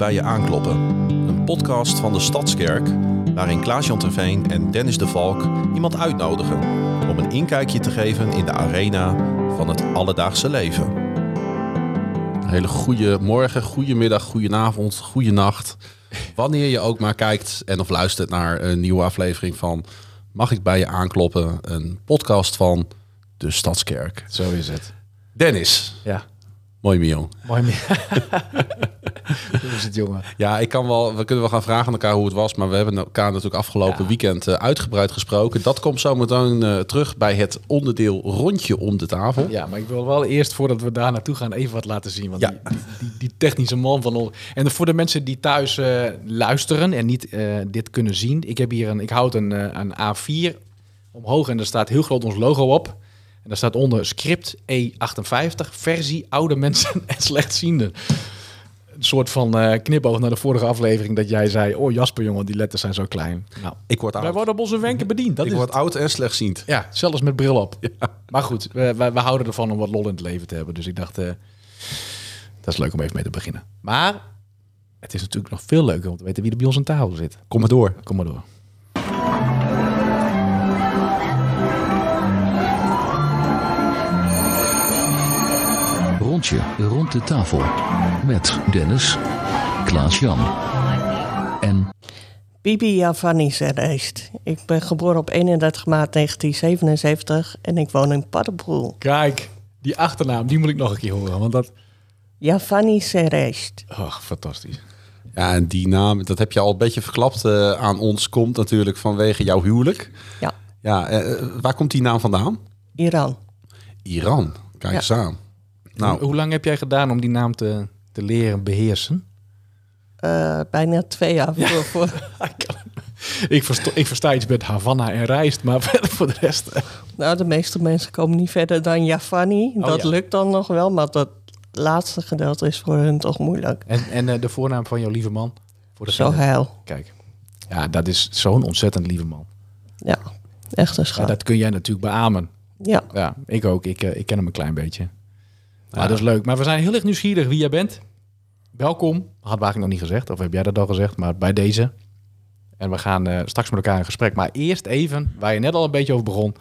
bij je aankloppen? Een podcast van de Stadskerk waarin Klaas-Jan Terveen en Dennis de Valk iemand uitnodigen om een inkijkje te geven in de arena van het alledaagse leven. Een hele goede morgen, goede middag, goede avond, goede nacht. Wanneer je ook maar kijkt en of luistert naar een nieuwe aflevering van Mag ik bij je aankloppen? Een podcast van de Stadskerk. Zo is het. Dennis, Ja, mooi Mio. mooi meer. Hoe is het, jongen? Ja, ik kan wel, we kunnen wel gaan vragen aan elkaar hoe het was, maar we hebben elkaar natuurlijk afgelopen Ja. weekend eh, uitgebreid gesproken. Dat komt zo meteen eh, terug bij het onderdeel rondje om de tafel. Ja, maar ik wil wel eerst, voordat we daar naartoe gaan, even wat laten zien. Want Ja. die, die, die, technische man van ons... En voor de mensen die thuis eh, luisteren en niet dit kunnen zien. Ik heb hier een, ik houd een, een A4 omhoog en er staat heel groot ons logo op. En daar staat onder script E58, versie oude mensen en slechtzienden. Een soort van eh knipoog naar de vorige aflevering dat jij zei... Oh Jasper, jongen, die letters zijn zo klein. Nou, Ik word wij oud. worden op onze wenken bediend. Dat ik is word oud en slechtziend. ja, zelfs met bril op. Maar goed, we, we, we houden ervan om wat lol in het leven te hebben. Dus ik dacht, eh, dat is leuk om even mee te beginnen. Maar het is natuurlijk nog veel leuker om te weten wie er bij ons aan tafel zit. Kom maar door. Kom maar door. Rondje rond de tafel. Met Dennis, Klaas-Jan en Bibi Javani Zereist. Ik ben geboren op 31 maart 1977 en ik woon in Paddenbroel. Kijk, die achternaam, die moet ik nog een keer horen. Want dat... Javani Zereist. Ach, fantastisch. Ja, en die naam, dat heb je al een beetje verklapt eh, aan ons, komt natuurlijk vanwege jouw huwelijk. Ja, Ja, eh, waar komt die naam vandaan? Iran. Iran. Kijk Ja. eens aan. Nou, Hoe, hoe lang heb jij gedaan om die naam te, te leren beheersen? Eh, bijna twee jaar voor. voor ik, versta, ik versta iets met Havana en rijst, maar verder voor de rest... eh, nou, de meeste mensen komen niet verder dan Javani. Oh, dat ja. lukt dan nog wel, maar dat laatste gedeelte is voor hun toch moeilijk. En, en eh, de voornaam van jouw lieve man? Voor de Zo heil. Kijk. Ja, dat is zo'n ontzettend lieve man. Ja, echt een Ja, schat. dat kun jij natuurlijk beamen. Ja, Ja, ik ook. Ik, ik ken hem een klein beetje. Maar dat is leuk. Maar we zijn heel erg nieuwsgierig wie jij bent. Welkom. Hadden we nog niet gezegd. Of heb jij dat al gezegd? Maar bij deze. En we gaan eh, straks met elkaar in gesprek. Maar eerst even, waar je net al een beetje over begon.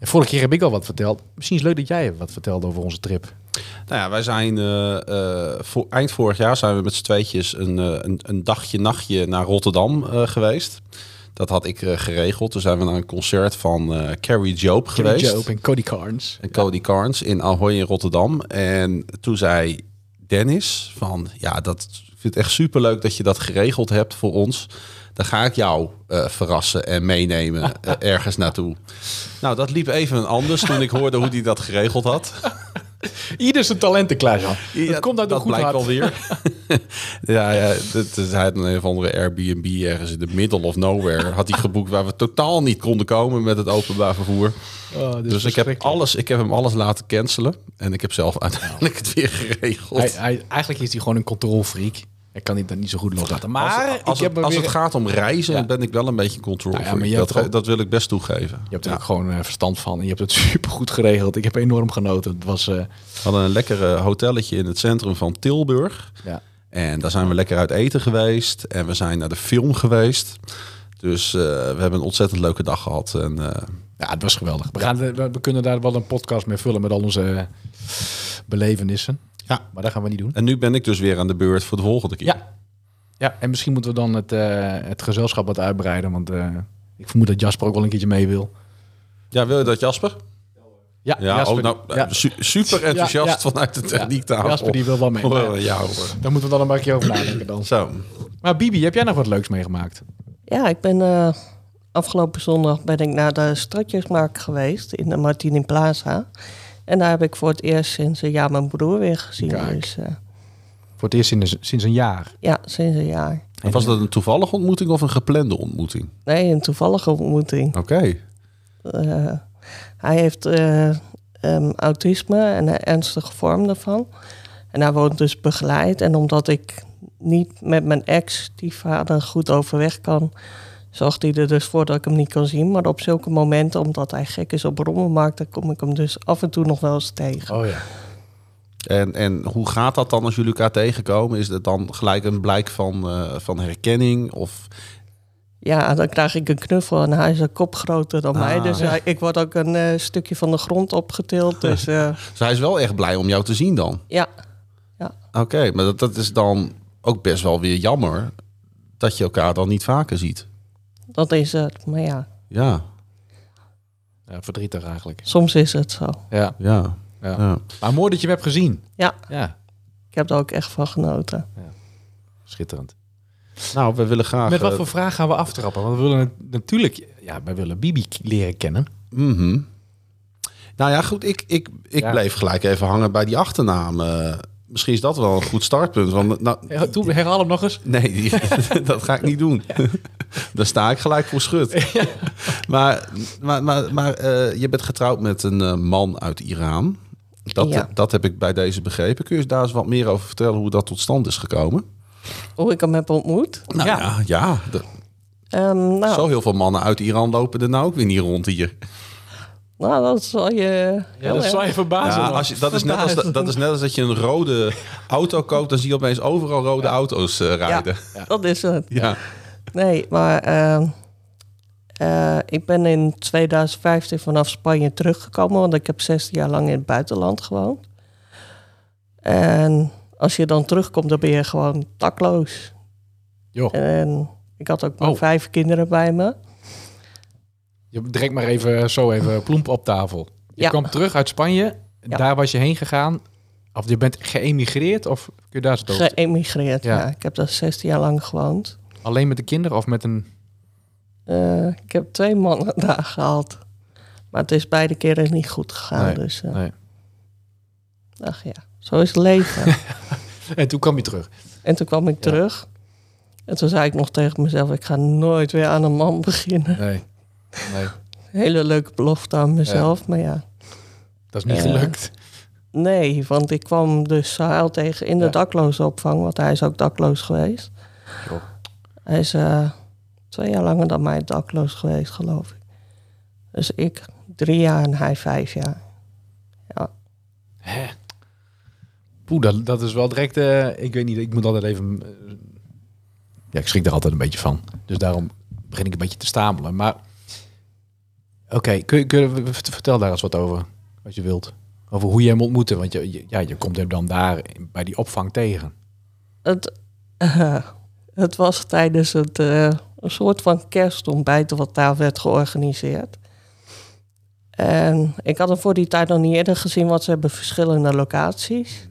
Vorige keer heb ik al wat verteld. Misschien is het leuk dat jij wat vertelt over onze trip. nou ja, wij zijn eh, eh, voor, eind vorig jaar zijn we met z'n tweetjes een, een, een dagje, nachtje naar Rotterdam geweest. Dat had ik eh, geregeld. Toen zijn we naar een concert van eh Carrie Job geweest. Joe en Cody Carnes. En Cody Carnes in Ahoy in Rotterdam. En toen zei Dennis van, ja, dat ik vind het echt superleuk dat je dat geregeld hebt voor ons. Dan ga ik jou eh, verrassen en meenemen ergens naartoe. Nou, dat liep even anders toen ik hoorde hoe hij dat geregeld had. Ieder zijn talenten, Klaas. Jan. Ja, dat komt uit dat een goed blijkt hart. alweer. ja, ja dat hij had een of andere Airbnb ergens in de middle of nowhere. Had hij geboekt waar we totaal niet konden komen met het openbaar vervoer. Oh, Dus ik heb, alles, ik heb hem alles laten cancelen. En ik heb zelf uiteindelijk het weer geregeld. Hij, hij, eigenlijk is hij gewoon een controlfreak. Ik kan dit niet zo goed loslaten. Maar als, als, ik heb het, als weer... het gaat om reizen, Ja. ben ik wel een beetje control Nou ja, freak. maar je hebt dat, ook- dat wil ik best toegeven. Je hebt er Ja. ook gewoon eh, verstand van. En je hebt het super goed geregeld. Ik heb enorm genoten. Het was... eh, We hadden een lekker hotelletje in het centrum van Tilburg. ja. En daar zijn we lekker uit eten geweest. En we zijn naar de film geweest. Dus eh, we hebben een ontzettend leuke dag gehad. En, ja, het was geweldig. We, gaan, we, we kunnen daar wel een podcast mee vullen met al onze belevenissen. Ja. Maar dat gaan we niet doen. en nu ben ik dus weer aan de beurt voor de volgende keer. Ja. Ja, en misschien moeten we dan het, eh, het gezelschap wat uitbreiden. Want eh, ik vermoed dat Jasper ook wel een keertje mee wil. Ja, wil je dat Jasper? Ja, Ja, Jasper, ook nou, ja. su- super enthousiast Ja, ja. vanuit de techniektafel. Jasper die wil wel mee. Oh, ja hoor. Daar moeten we dan een beetje over nadenken dan. Zo. Maar Bibi, heb jij nog wat leuks meegemaakt? ja ik ben eh, afgelopen zondag ben ik naar de Stratjesmarkt geweest in de Martini Plaza. En daar heb ik voor het eerst sinds een jaar mijn broer weer gezien. Kijk. Dus eh, Voor het eerst sinds, sinds een jaar. ja, sinds een jaar. En was dat een toevallige ontmoeting of een geplande ontmoeting? Nee, een toevallige ontmoeting. Oké. Eh, hij heeft eh, ehm, autisme en een ernstige vorm daarvan. En hij wordt dus begeleid. En omdat ik niet met mijn ex-stiefvader goed overweg kan... zorgt hij er dus voor dat ik hem niet kan zien. Maar op zulke momenten, omdat hij gek is op rommelmarkten... kom ik hem dus af en toe nog wel eens tegen. Oh ja. En, en hoe gaat dat dan als jullie elkaar tegenkomen? Is het dan gelijk een blijk van, eh, van herkenning? Of Ja, dan krijg ik een knuffel en hij is een kop groter dan mij. Ah. Dus hij- ik word ook een eh, stukje van de grond opgetild. Dus eh, dus hij is wel echt blij om jou te zien dan? ja, Oké, maar dat, dat is dan ook best wel weer jammer dat je elkaar dan niet vaker ziet. Dat is het. Maar ja, Ja, Ja, verdrietig eigenlijk. soms is het zo. Ja, ja, ja. ja. Maar mooi dat je hem hebt gezien. Ja, Ja, ik heb er ook echt van genoten. schitterend. Nou, we willen graag... Met wat eh, voor vraag gaan we aftrappen? Want we willen het natuurlijk... Ja, wij willen Bibi leren kennen. mhm. Nou ja, goed, ik, ik, ik Ja. bleef gelijk even hangen bij die achternaam. eh. Misschien is dat wel een goed startpunt. Want, nou, Ja, Toen herhaal hem nog eens. Nee, dat ga ik niet doen. Daar sta ik gelijk voor schut. Maar, maar, maar, maar eh, je bent getrouwd met een eh, man uit Iran. Dat, Ja. dat heb ik bij deze begrepen. Kun je daar eens wat meer over vertellen hoe dat tot stand is gekomen? Hoe ik hem heb ontmoet. Nou ja, ja, de- Ehm, nou, zo heel veel mannen uit Iran lopen er nou ook weer niet rond hier. Nou, dat zal je... Ja, dat zal je verbazen. Ja, als je, dat, is net als, dat is net als dat je een rode auto koopt, dan zie je opeens overal rode auto's eh, rijden. Dat is het. Ja. Nee, maar ehm, eh, ik ben in 2015 vanaf Spanje teruggekomen, want ik heb 16 jaar lang in het buitenland gewoond. En als je dan terugkomt, dan ben je gewoon dakloos. Joh, En ik had ook maar Oh. vijf kinderen bij me. Je direct maar even zo even plomp op tafel. Je Ja. kwam terug uit Spanje. Ja. Daar was je heen gegaan. Of je bent geëmigreerd of kun je daar zo? Geëmigreerd, Ja. ja. Ik heb daar 16 jaar lang gewoond. Alleen met de kinderen of met een... Eh, ik heb twee mannen daar gehad. Maar het is beide keren niet goed gegaan. Nee, Dus eh, Nee. ach ja, zo is het leven. En toen kwam je terug. En toen kwam ik Ja. terug. En toen zei ik nog tegen mezelf, ik ga nooit weer aan een man beginnen. Nee. Nee, Hele leuke belofte aan mezelf, maar ja. dat is niet Ja. gelukt. Nee, want ik kwam dus Sahel tegen in de Ja. daklozenopvang, want hij is ook dakloos geweest. Joh. Hij is eh, twee jaar langer dan mij dakloos geweest, geloof ik. Dus ik drie jaar en hij vijf jaar. Hè? Poeh, dat, dat is wel direct... eh, ik weet niet, ik moet altijd even... eh, ja, ik schrik er altijd een beetje van. Dus daarom begin ik een beetje te stamelen. Maar... Oké, kun, vertel daar eens wat over. Wat je wilt. Over hoe je hem ontmoette. Want je, ja, je komt hem dan daar bij die opvang tegen. Het, het was tijdens het, eh, een soort van kerstontbijt wat daar werd georganiseerd. En ik had hem voor die tijd nog niet eerder gezien, want ze hebben verschillende locaties.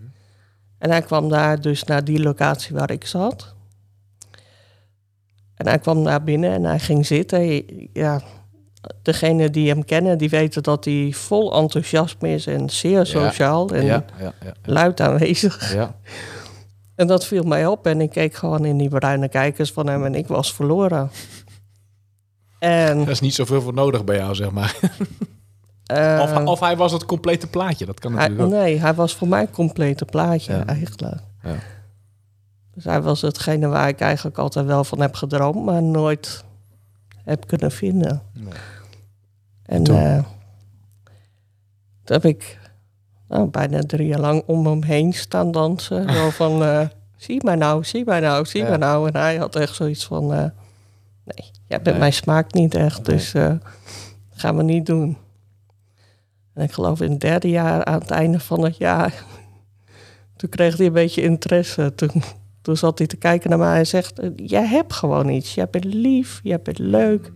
En hij kwam daar dus naar die locatie waar ik zat. En hij kwam naar binnen en hij ging zitten. Ja, degene die hem kennen, die weten dat hij vol enthousiasme is en zeer sociaal en ja, ja, ja, luid aanwezig. ja. En dat viel mij op en ik keek gewoon in die bruine kijkers van hem en ik was verloren. En Er is niet zoveel voor nodig bij jou, zeg maar. eh, Of, of hij was het complete plaatje. Dat kan hij, natuurlijk ook. nee, hij was voor mij een complete plaatje eigenlijk. Ja. Dus hij was hetgene waar ik eigenlijk altijd wel van heb gedroomd, maar nooit heb kunnen vinden. En toen? eh, toen heb ik nou, bijna drie jaar lang om hem heen staan dansen. Zo van, eh, zie mij nou, zie mij nou, zie Ja. mij nou. En hij had echt zoiets van, eh, nee, jij bent Nee. mijn smaak niet echt, Nee. dus gaan we niet doen. En ik geloof in het derde jaar, aan het einde van het jaar, toen kreeg hij een beetje interesse. Toen, toen zat hij te kijken naar mij en zegt, jij hebt gewoon iets. Jij bent lief, jij bent leuk,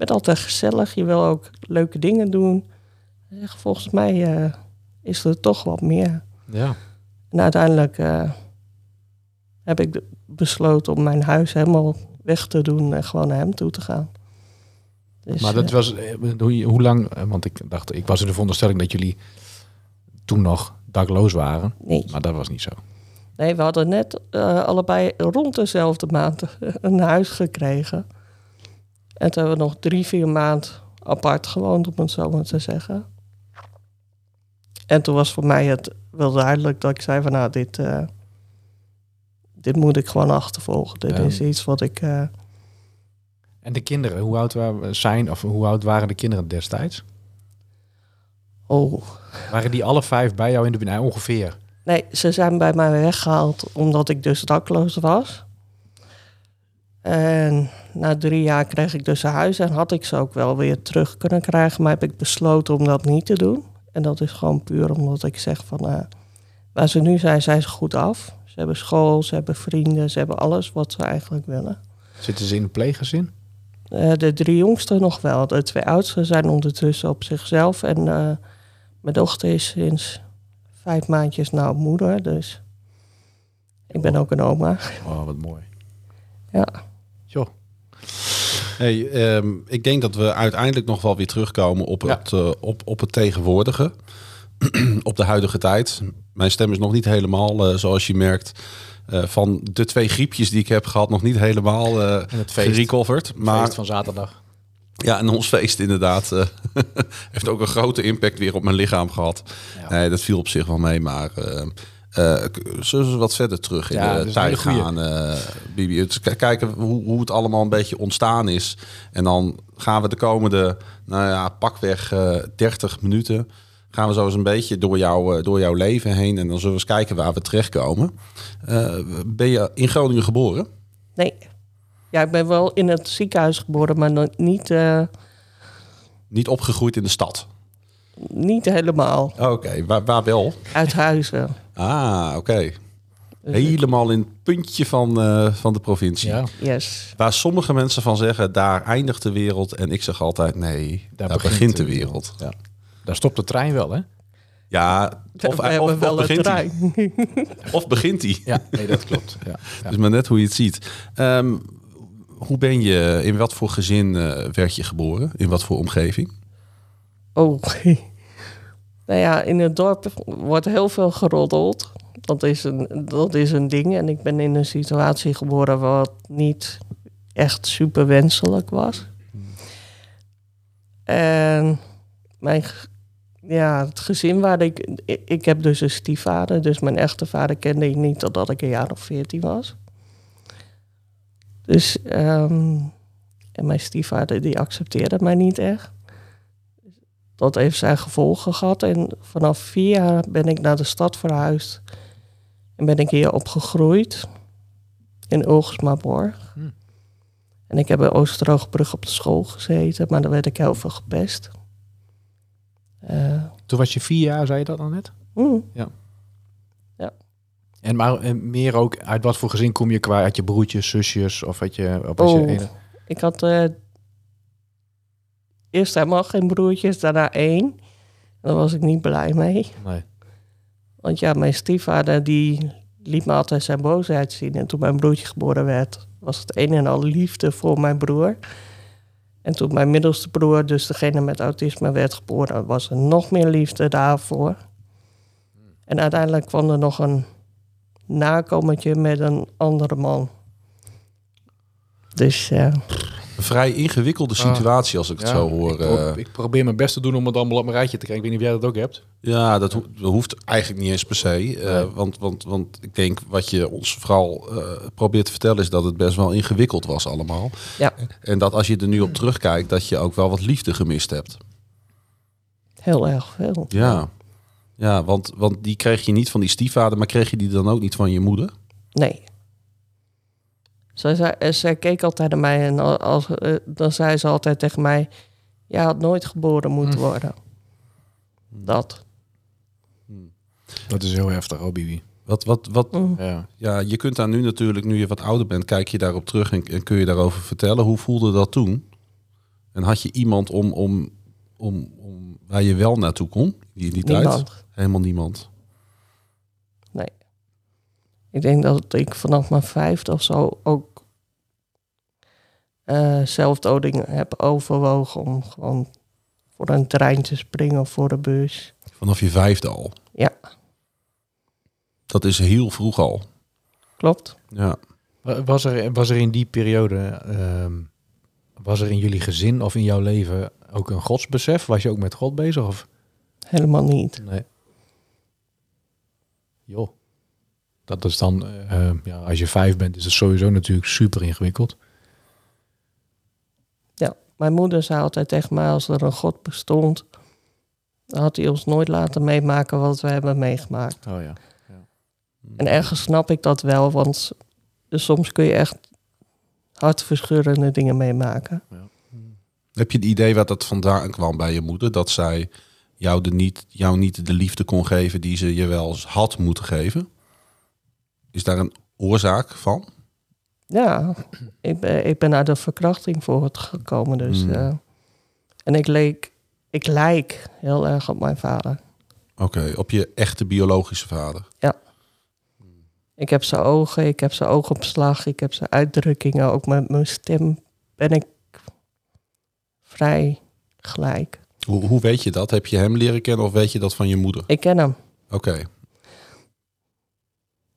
bent altijd gezellig, je wil ook leuke dingen doen. Zegt, volgens mij eh, is er toch wat meer. Ja. En uiteindelijk eh, heb ik besloten om mijn huis helemaal weg te doen en gewoon naar hem toe te gaan. Dus, Maar dat eh, was, eh, hoe, hoe lang, eh, want ik dacht, ik was in de veronderstelling dat jullie toen nog dakloos waren. nee. Maar dat was niet zo. nee, we hadden net eh, allebei rond dezelfde maand een huis gekregen. En toen hebben we nog drie, vier maanden apart gewoond, om het zo maar te zeggen. En toen was voor mij het wel duidelijk dat ik zei van nou, dit, eh, dit moet ik gewoon achtervolgen. Dit Ja. is iets wat ik... eh, En de kinderen, hoe oud waren, zijn, of hoe oud waren de kinderen destijds? oh, Waren die alle vijf bij jou in de nou, ongeveer? Nee, ze zijn bij mij weggehaald omdat ik dus dakloos was. En na drie jaar kreeg ik dus een huis en had ik ze ook wel weer terug kunnen krijgen. Maar heb ik besloten om dat niet te doen. En dat is gewoon puur omdat ik zeg van... eh, waar ze nu zijn, zijn ze goed af. Ze hebben school, ze hebben vrienden, ze hebben alles wat ze eigenlijk willen. Zitten ze in een pleeggezin? Eh, de drie jongsten nog wel. De twee oudsten zijn ondertussen op zichzelf. En eh, mijn dochter is sinds vijf maandjes nou moeder. Dus ik ben ook een oma. Oh, wat mooi. Ja. Joh. Hey, ehm, ik denk dat we uiteindelijk nog wel weer terugkomen op, Ja. het, eh, op, op het tegenwoordige. op de huidige tijd. Mijn stem is nog niet helemaal, eh, zoals je merkt, eh, van de twee griepjes die ik heb gehad, nog niet helemaal het feest. gerecoverd. Maar Feest van zaterdag. ja, en ons feest inderdaad heeft ook een grote impact weer op mijn lichaam gehad. Ja. Nee, dat viel op zich wel mee, maar eh, eh, k- zullen we wat verder terug in Ja, de tijd gaan, eh Bibi? K- kijken hoe, hoe het allemaal een beetje ontstaan is. En dan gaan we de komende, nou ja, pakweg eh 30 minuten... gaan we zo eens een beetje door, jou, eh, door jouw leven heen. En dan zullen we eens kijken waar we terechtkomen. Eh, ben je in Groningen geboren? Nee. Ja, ik ben wel in het ziekenhuis geboren, maar nog niet, eh, Niet opgegroeid in de stad? Niet helemaal. Oké, waar, waar wel? Uit huizen. Ah, oké. Dus Helemaal in het puntje van, eh, van de provincie. Ja. Yes. Waar sommige mensen van zeggen, daar eindigt de wereld. En ik zeg altijd, nee, daar, begint, de wereld. Ja. Daar stopt de trein wel, hè? Ja, of, we of, wel begint hij. trein. Of begint hij. Ja, nee, dat klopt. Ja. Ja. Dus maar net hoe je het ziet. Ehm, hoe ben je, in wat voor gezin eh, werd je geboren? In wat voor omgeving? Oh. nou ja, in het dorp wordt heel veel geroddeld. Dat is, een, dat is een ding. En ik ben in een situatie geboren wat niet echt super wenselijk was. En mijn, ja, het gezin waar ik, ik... Ik heb dus een stiefvader. Dus mijn echte vader kende ik niet totdat ik een jaar of veertien was. Dus... ehm, en mijn stiefvader die accepteerde mij niet echt dat heeft zijn gevolgen gehad. En vanaf vier jaar ben ik naar de stad verhuisd. En ben ik hier opgegroeid. In Ulgersmaborg. Hm. En ik heb bij Oosterhoogbrug op de school gezeten. Maar daar werd ik heel veel gepest. Eh, Toen was je vier jaar, zei je dat dan net? mm, En maar en meer ook, uit wat voor gezin kom je qua? Had je broertjes, zusjes of had je... Of je Oh. ene- ik had eh, eerst helemaal geen broertjes. Daarna één. Daar was ik niet blij mee. Nee. Want ja, mijn stiefvader die liet me altijd zijn boosheid zien. En toen mijn broertje geboren werd, was het een en al liefde voor mijn broer. En toen mijn middelste broer, dus degene met autisme, werd geboren, was er nog meer liefde daarvoor. En uiteindelijk kwam er nog een nakomertje met een andere man. Dus ja, Een vrij ingewikkelde situatie als ik het Ah. Zo hoor. Ik, pro- eh. ik probeer mijn best te doen om het allemaal op mijn rijtje te krijgen. Ik weet niet of jij dat ook hebt. Ja, dat, ho- dat hoeft eigenlijk niet eens per se. eh, Nee. want, want, want ik denk wat je ons vooral eh, probeert te vertellen is dat het best wel ingewikkeld was allemaal. ja En dat als je er nu op terugkijkt, dat je ook wel wat liefde gemist hebt. heel erg veel. Ja, ja want, want die kreeg je niet van die stiefvader, maar kreeg je die dan ook niet van je moeder? Nee. Zij, zei, eh, zij keek altijd naar mij en al- als, eh, dan zei ze altijd tegen mij... Je had nooit geboren moeten Hm. worden. Dat. Dat is heel heftig, oh Bibi. Wat, wat, wat, Mm. Ja. ja, je kunt daar nu natuurlijk, nu je wat ouder bent, kijk je daarop terug en, en kun je daarover vertellen. Hoe voelde dat toen? En had je iemand om, om, om, om waar je wel naartoe kon in die tijd? Helemaal niemand. Nee. Ik denk dat ik vanaf mijn vijfde of zo ook eh zelfdoding heb overwogen om gewoon voor een trein te springen of voor de bus. Vanaf je vijfde al. Ja, Dat is heel vroeg al. klopt. Ja. Wa- Was er, was er in die periode, ehm, was er in jullie gezin of in jouw leven ook een godsbesef? Was je ook met God bezig? Of? Helemaal niet. Nee. Joh. Dat is dan, eh, ja, als je vijf bent, is het sowieso natuurlijk super ingewikkeld. Mijn moeder zei altijd tegen mij als er een God bestond, dan had hij ons nooit laten meemaken wat we hebben meegemaakt. Oh ja. En ergens snap ik dat wel, want dus soms kun je echt hartverscheurende dingen meemaken. Heb je het idee wat dat vandaan kwam bij je moeder? Dat zij jou, de niet, jou niet de liefde kon geven die ze je wel had moeten geven? Is daar een oorzaak van? Ja, ik ben, ik ben uit een verkrachting voortgekomen. Dus, eh, en ik, leek, ik lijk heel erg op mijn vader. Oké, op je echte biologische vader. Ik heb zijn ogen, ik heb zijn oogopslag, ik heb zijn uitdrukkingen. Ook met mijn stem ben ik vrij gelijk. Hoe, hoe weet je dat? Heb je hem leren kennen of weet je dat van je moeder? Ik ken hem. Oké.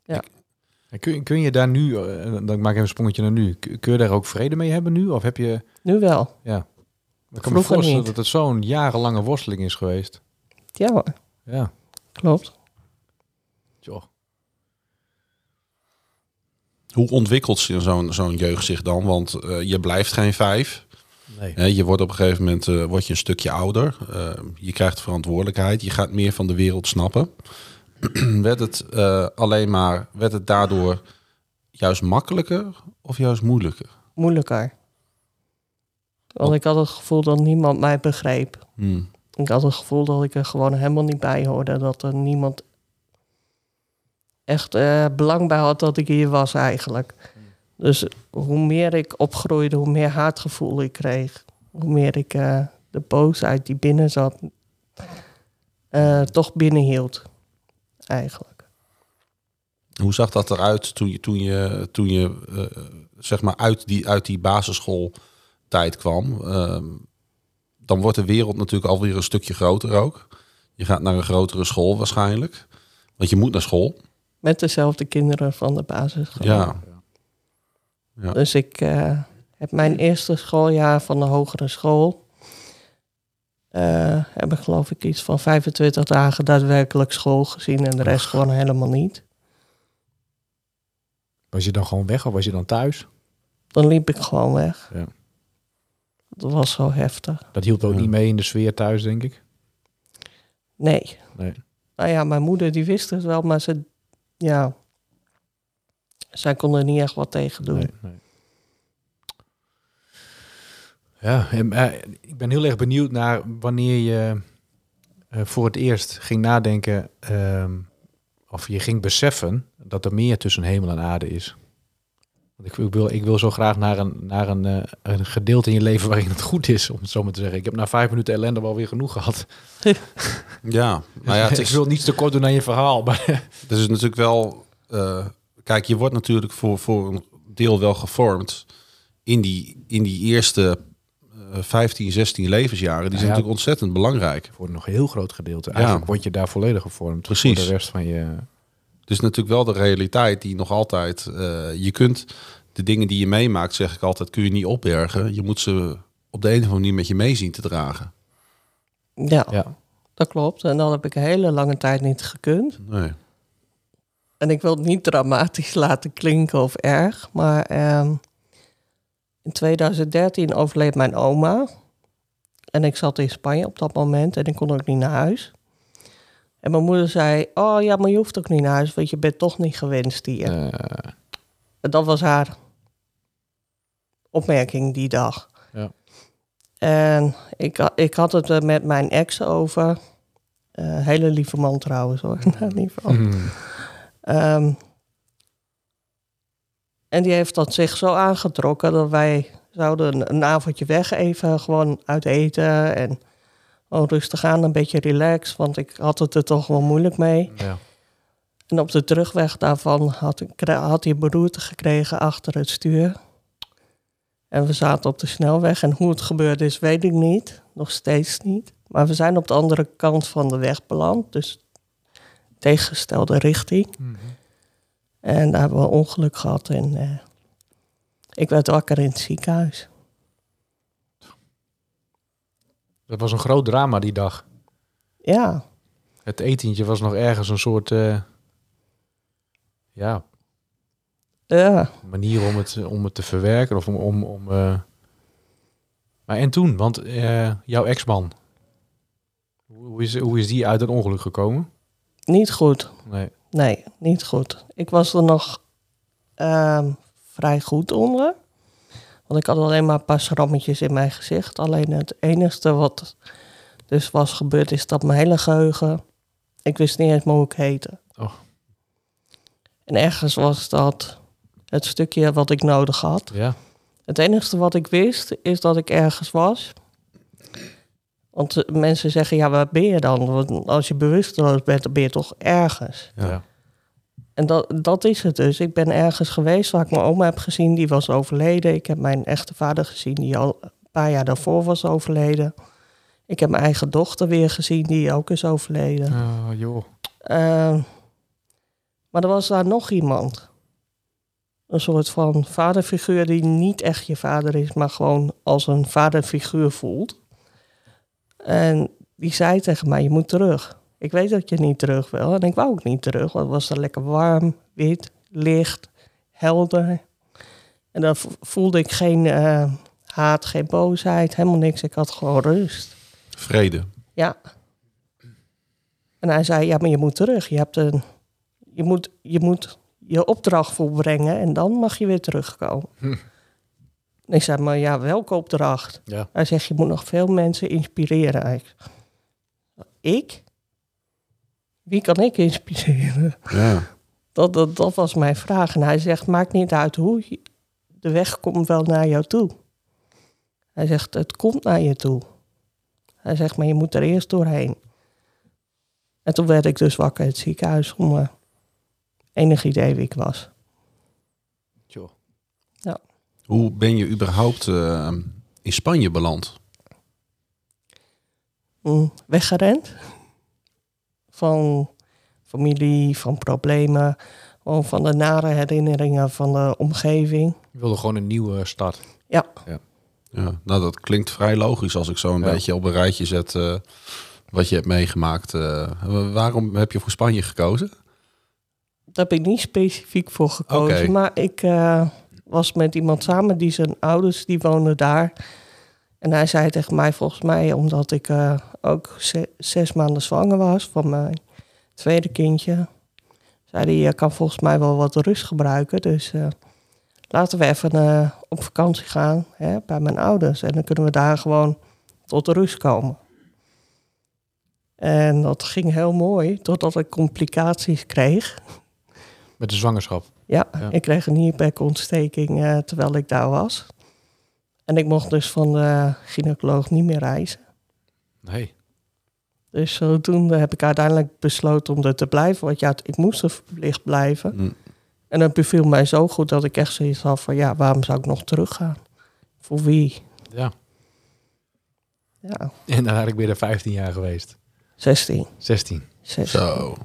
En kun, kun je daar nu, eh, dan maak ik even een sprongetje naar nu, kun je daar ook vrede mee hebben nu? Of heb je, Nu wel. ja, ik kan me voorstellen niet. dat het zo'n jarenlange worsteling is geweest. Ja hoor, Ja, klopt. joh. Hoe ontwikkelt zich zo'n zo'n jeugd zich dan? Want eh, je blijft geen vijf. Nee. Hè, je wordt op een gegeven moment eh, word je een stukje ouder. Je krijgt verantwoordelijkheid. Je gaat meer van de wereld snappen. werd het eh, alleen maar, werd het daardoor juist makkelijker of juist moeilijker? Moeilijker. Want ik had het gevoel dat niemand mij begreep. Hmm. Ik had het gevoel dat ik er gewoon helemaal niet bij hoorde. Dat er niemand echt eh, belang bij had dat ik hier was eigenlijk. Dus hoe meer ik opgroeide, hoe meer haatgevoel ik kreeg. Hoe meer ik eh, de boosheid die binnen zat, eh, toch binnenhield. Eigenlijk. Hoe zag dat eruit toen je, toen je, toen je eh, zeg maar uit die, uit die basisschooltijd kwam? Ehm, dan wordt de wereld natuurlijk alweer een stukje groter ook. Je gaat naar een grotere school waarschijnlijk. Want je moet naar school. Met dezelfde kinderen van de basisschool. Ja. Ja. Dus ik eh, heb mijn eerste schooljaar van de hogere school. Eh, heb ik geloof ik iets van 25 dagen daadwerkelijk school gezien en de rest gewoon helemaal niet. Was je dan gewoon weg of was je dan thuis? Dan liep ik gewoon weg. Ja. Dat was zo heftig. Dat hielp ook Ja. niet mee in de sfeer thuis, denk ik. Nee. Nee. Nou ja, mijn moeder die wist het wel, maar ze, ja, zij kon er niet echt wat tegen doen. Nee, nee. Ja, en, eh, ik ben heel erg benieuwd naar wanneer je eh, voor het eerst ging nadenken ehm, of je ging beseffen dat er meer tussen hemel en aarde is. Want ik, ik wil, ik wil zo graag naar, een, naar een, eh, een gedeelte in je leven waarin het goed is, om het zo maar te zeggen. Ik heb na vijf minuten ellende wel weer genoeg gehad. Ja, nou ja, het ik wil niets te kort doen aan je verhaal, maar het is natuurlijk wel... kijk, je wordt natuurlijk voor, voor een deel wel gevormd in die, in die eerste 15, 16 levensjaren. Die zijn Ja. natuurlijk ontzettend belangrijk. voor een nog heel groot gedeelte. Eigenlijk word je daar volledig gevormd. Precies. Voor de rest van je... Het is natuurlijk wel de realiteit die nog altijd... eh, je kunt de dingen die je meemaakt, zeg ik altijd, kun je niet opbergen. Je moet ze op de een of andere manier met je mee zien te dragen. Ja, Ja. dat klopt. En dat heb ik een hele lange tijd niet gekund. Nee. En ik wil het niet dramatisch laten klinken of erg, maar ehm, in 2013 overleed mijn oma. En ik zat in Spanje op dat moment en ik kon ook niet naar huis. En mijn moeder zei, oh ja, maar je hoeft ook niet naar huis, want je bent toch niet gewenst hier. eh, En dat was haar opmerking die dag. Ja. En ik, ik had het er met mijn ex over. Eh, hele lieve man trouwens hoor. in ieder geval. En die heeft dat zich zo aangetrokken dat wij zouden een, avondje weg even gewoon uit eten en gewoon rustig aan, een beetje relaxed, want ik had het er toch wel moeilijk mee. ja. En op de terugweg daarvan had, ik, had hij beroerte gekregen achter het stuur. En we zaten op de snelweg en hoe het gebeurde is, weet ik niet. Nog steeds niet. Maar we zijn op de andere kant van de weg beland, dus tegengestelde richting. Mhm. En daar hebben we een ongeluk gehad en eh, ik werd wakker in het ziekenhuis. Dat was een groot drama die dag. Ja, Het etentje was nog ergens een soort... eh, ja, ja. manier om het, om het te verwerken. Of om... om, om eh, Maar en toen? Want eh, jouw ex-man... Hoe hoe is, hoe is die uit het ongeluk gekomen? niet goed. Nee. Nee, niet goed. Ik was er nog ehm, vrij goed onder. Want ik had alleen maar een paar schrammetjes in mijn gezicht. Alleen het enige wat dus was gebeurd is dat mijn hele geheugen... Ik wist niet eens meer hoe ik heette. Oh. En ergens was dat het stukje wat ik nodig had. Ja. Het enige wat ik wist is dat ik ergens was. Want eh, mensen zeggen, ja, waar ben je dan? Want als je bewusteloos bent, dan ben je toch ergens. Ja. En dat, dat is het dus. Ik ben ergens geweest waar ik mijn oma heb gezien, die was overleden. Ik heb mijn echte vader gezien, die al een paar jaar daarvoor was overleden. Ik heb mijn eigen dochter weer gezien, die ook is overleden. Oh, joh. Uh, maar er was daar nog iemand. Een soort van vaderfiguur die niet echt je vader is, maar gewoon als een vaderfiguur voelt. En die zei tegen mij, je moet terug. Ik weet dat je niet terug wil. En ik wou ook niet terug, want het was er lekker warm, wit, licht, helder. En dan voelde ik geen uh, haat, geen boosheid, helemaal niks. Ik had gewoon rust. Vrede. Ja. En hij zei, ja, maar je moet terug. Je, hebt een, je, moet, je moet je opdracht volbrengen en dan mag je weer terugkomen. Hm. En ik zei, maar ja, welke opdracht? Ja. Hij zegt, je moet nog veel mensen inspireren. Ik? Wie kan ik inspireren? Ja. Dat, dat, dat was mijn vraag. En hij zegt, maakt niet uit hoe, de weg komt wel naar jou toe. Hij zegt, het komt naar je toe. Hij zegt, maar je moet er eerst doorheen. En toen werd ik dus wakker in het ziekenhuis zonder enig idee wie ik was. Hoe ben je überhaupt uh, in Spanje beland? Mm, weggerend. Van familie, van problemen, gewoon van de nare herinneringen van de omgeving. Je wilde gewoon een nieuwe start. Ja. ja. Ja, nou dat klinkt vrij logisch als ik zo een ja. beetje op een rijtje zet uh, wat je hebt meegemaakt. Uh, waarom heb je voor Spanje gekozen? Daar heb ik niet specifiek voor gekozen, okay. maar ik uh, was met iemand samen die zijn ouders die woonden daar. En hij zei tegen mij volgens mij, omdat ik ook ze, zes maanden zwanger was van mijn tweede kindje, zei hij, je kan volgens mij wel wat rust gebruiken, dus laten we even uh, op vakantie gaan hè, bij mijn ouders. En dan kunnen we daar gewoon tot rust komen. En dat ging heel mooi, totdat ik complicaties kreeg. Met de zwangerschap? Ja, ja. ik kreeg een nierbekontsteking uh, terwijl ik daar was. En ik mocht dus van de gynaecoloog niet meer reizen. Nee. Dus zodoende heb ik uiteindelijk besloten om er te blijven. Want ja, ik moest er verplicht blijven. Mm. En dat beviel mij zo goed dat ik echt zoiets had van... ja, waarom zou ik nog teruggaan? Voor wie? Ja. Ja. En dan ik ben er 15 jaar geweest. 16. 16. 16. Zo.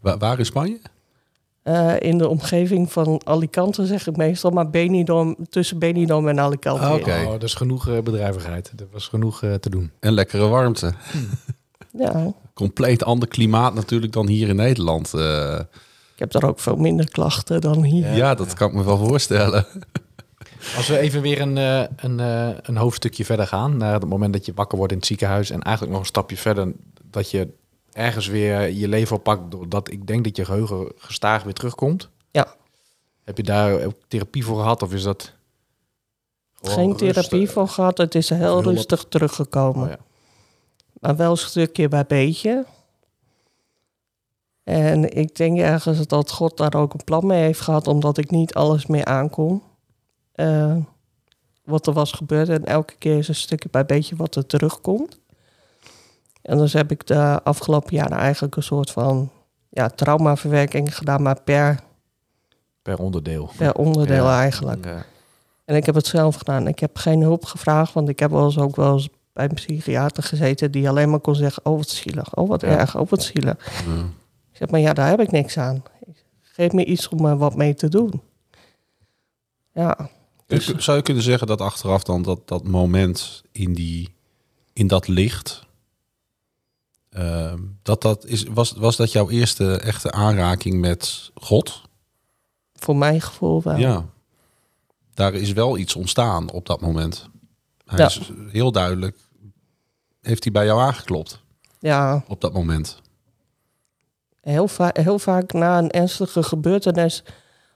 Waar, waar in Spanje? Uh, in de omgeving van Alicante zeg ik meestal, maar Benidorm, tussen Benidorm en Alicante. Oh, Oké, okay. oh, dus genoeg uh, bedrijvigheid. Er was genoeg uh, te doen. En lekkere warmte. ja. Compleet ander klimaat natuurlijk dan hier in Nederland. Ik heb daar ook veel minder klachten dan hier. Ja, ja dat kan ik me wel voorstellen. Als we even weer een, een, een hoofdstukje verder gaan, naar het moment dat je wakker wordt in het ziekenhuis en eigenlijk nog een stapje verder, dat je ergens weer je leven oppakt, doordat ik denk dat je geheugen gestaag weer terugkomt. Ja. Heb je daar ook therapie voor gehad of is dat... Geen therapie rustig? voor gehad, het is heel Hulp. rustig teruggekomen. Oh, ja. Maar wel stukje bij beetje. En ik denk ergens dat God daar ook een plan mee heeft gehad, omdat ik niet alles meer aankom. Uh, wat er was gebeurd. En elke keer is een stukje bij beetje wat er terugkomt. En dus heb ik de afgelopen jaren eigenlijk een soort van ja, traumaverwerking gedaan, maar per... Per onderdeel. Per onderdeel ja. eigenlijk. Ja. En ik heb het zelf gedaan. Ik heb geen hulp gevraagd, want ik heb wel eens ook wel eens bij een psychiater gezeten die alleen maar kon zeggen, oh wat zielig, oh wat erg, oh wat zielig. Ik zeg, maar ja, daar heb ik niks aan. Geef me iets om er wat mee te doen. Ja. Dus... Zou je kunnen zeggen dat achteraf dan dat, dat moment in, die, in dat licht, uh, dat dat is, was, was dat jouw eerste echte aanraking met God? Voor mijn gevoel wel. Ja. Daar is wel iets ontstaan op dat moment. Hij Ja. is heel duidelijk. Heeft hij bij jou aangeklopt Ja, op dat moment? heel, va heel vaak na een ernstige gebeurtenis,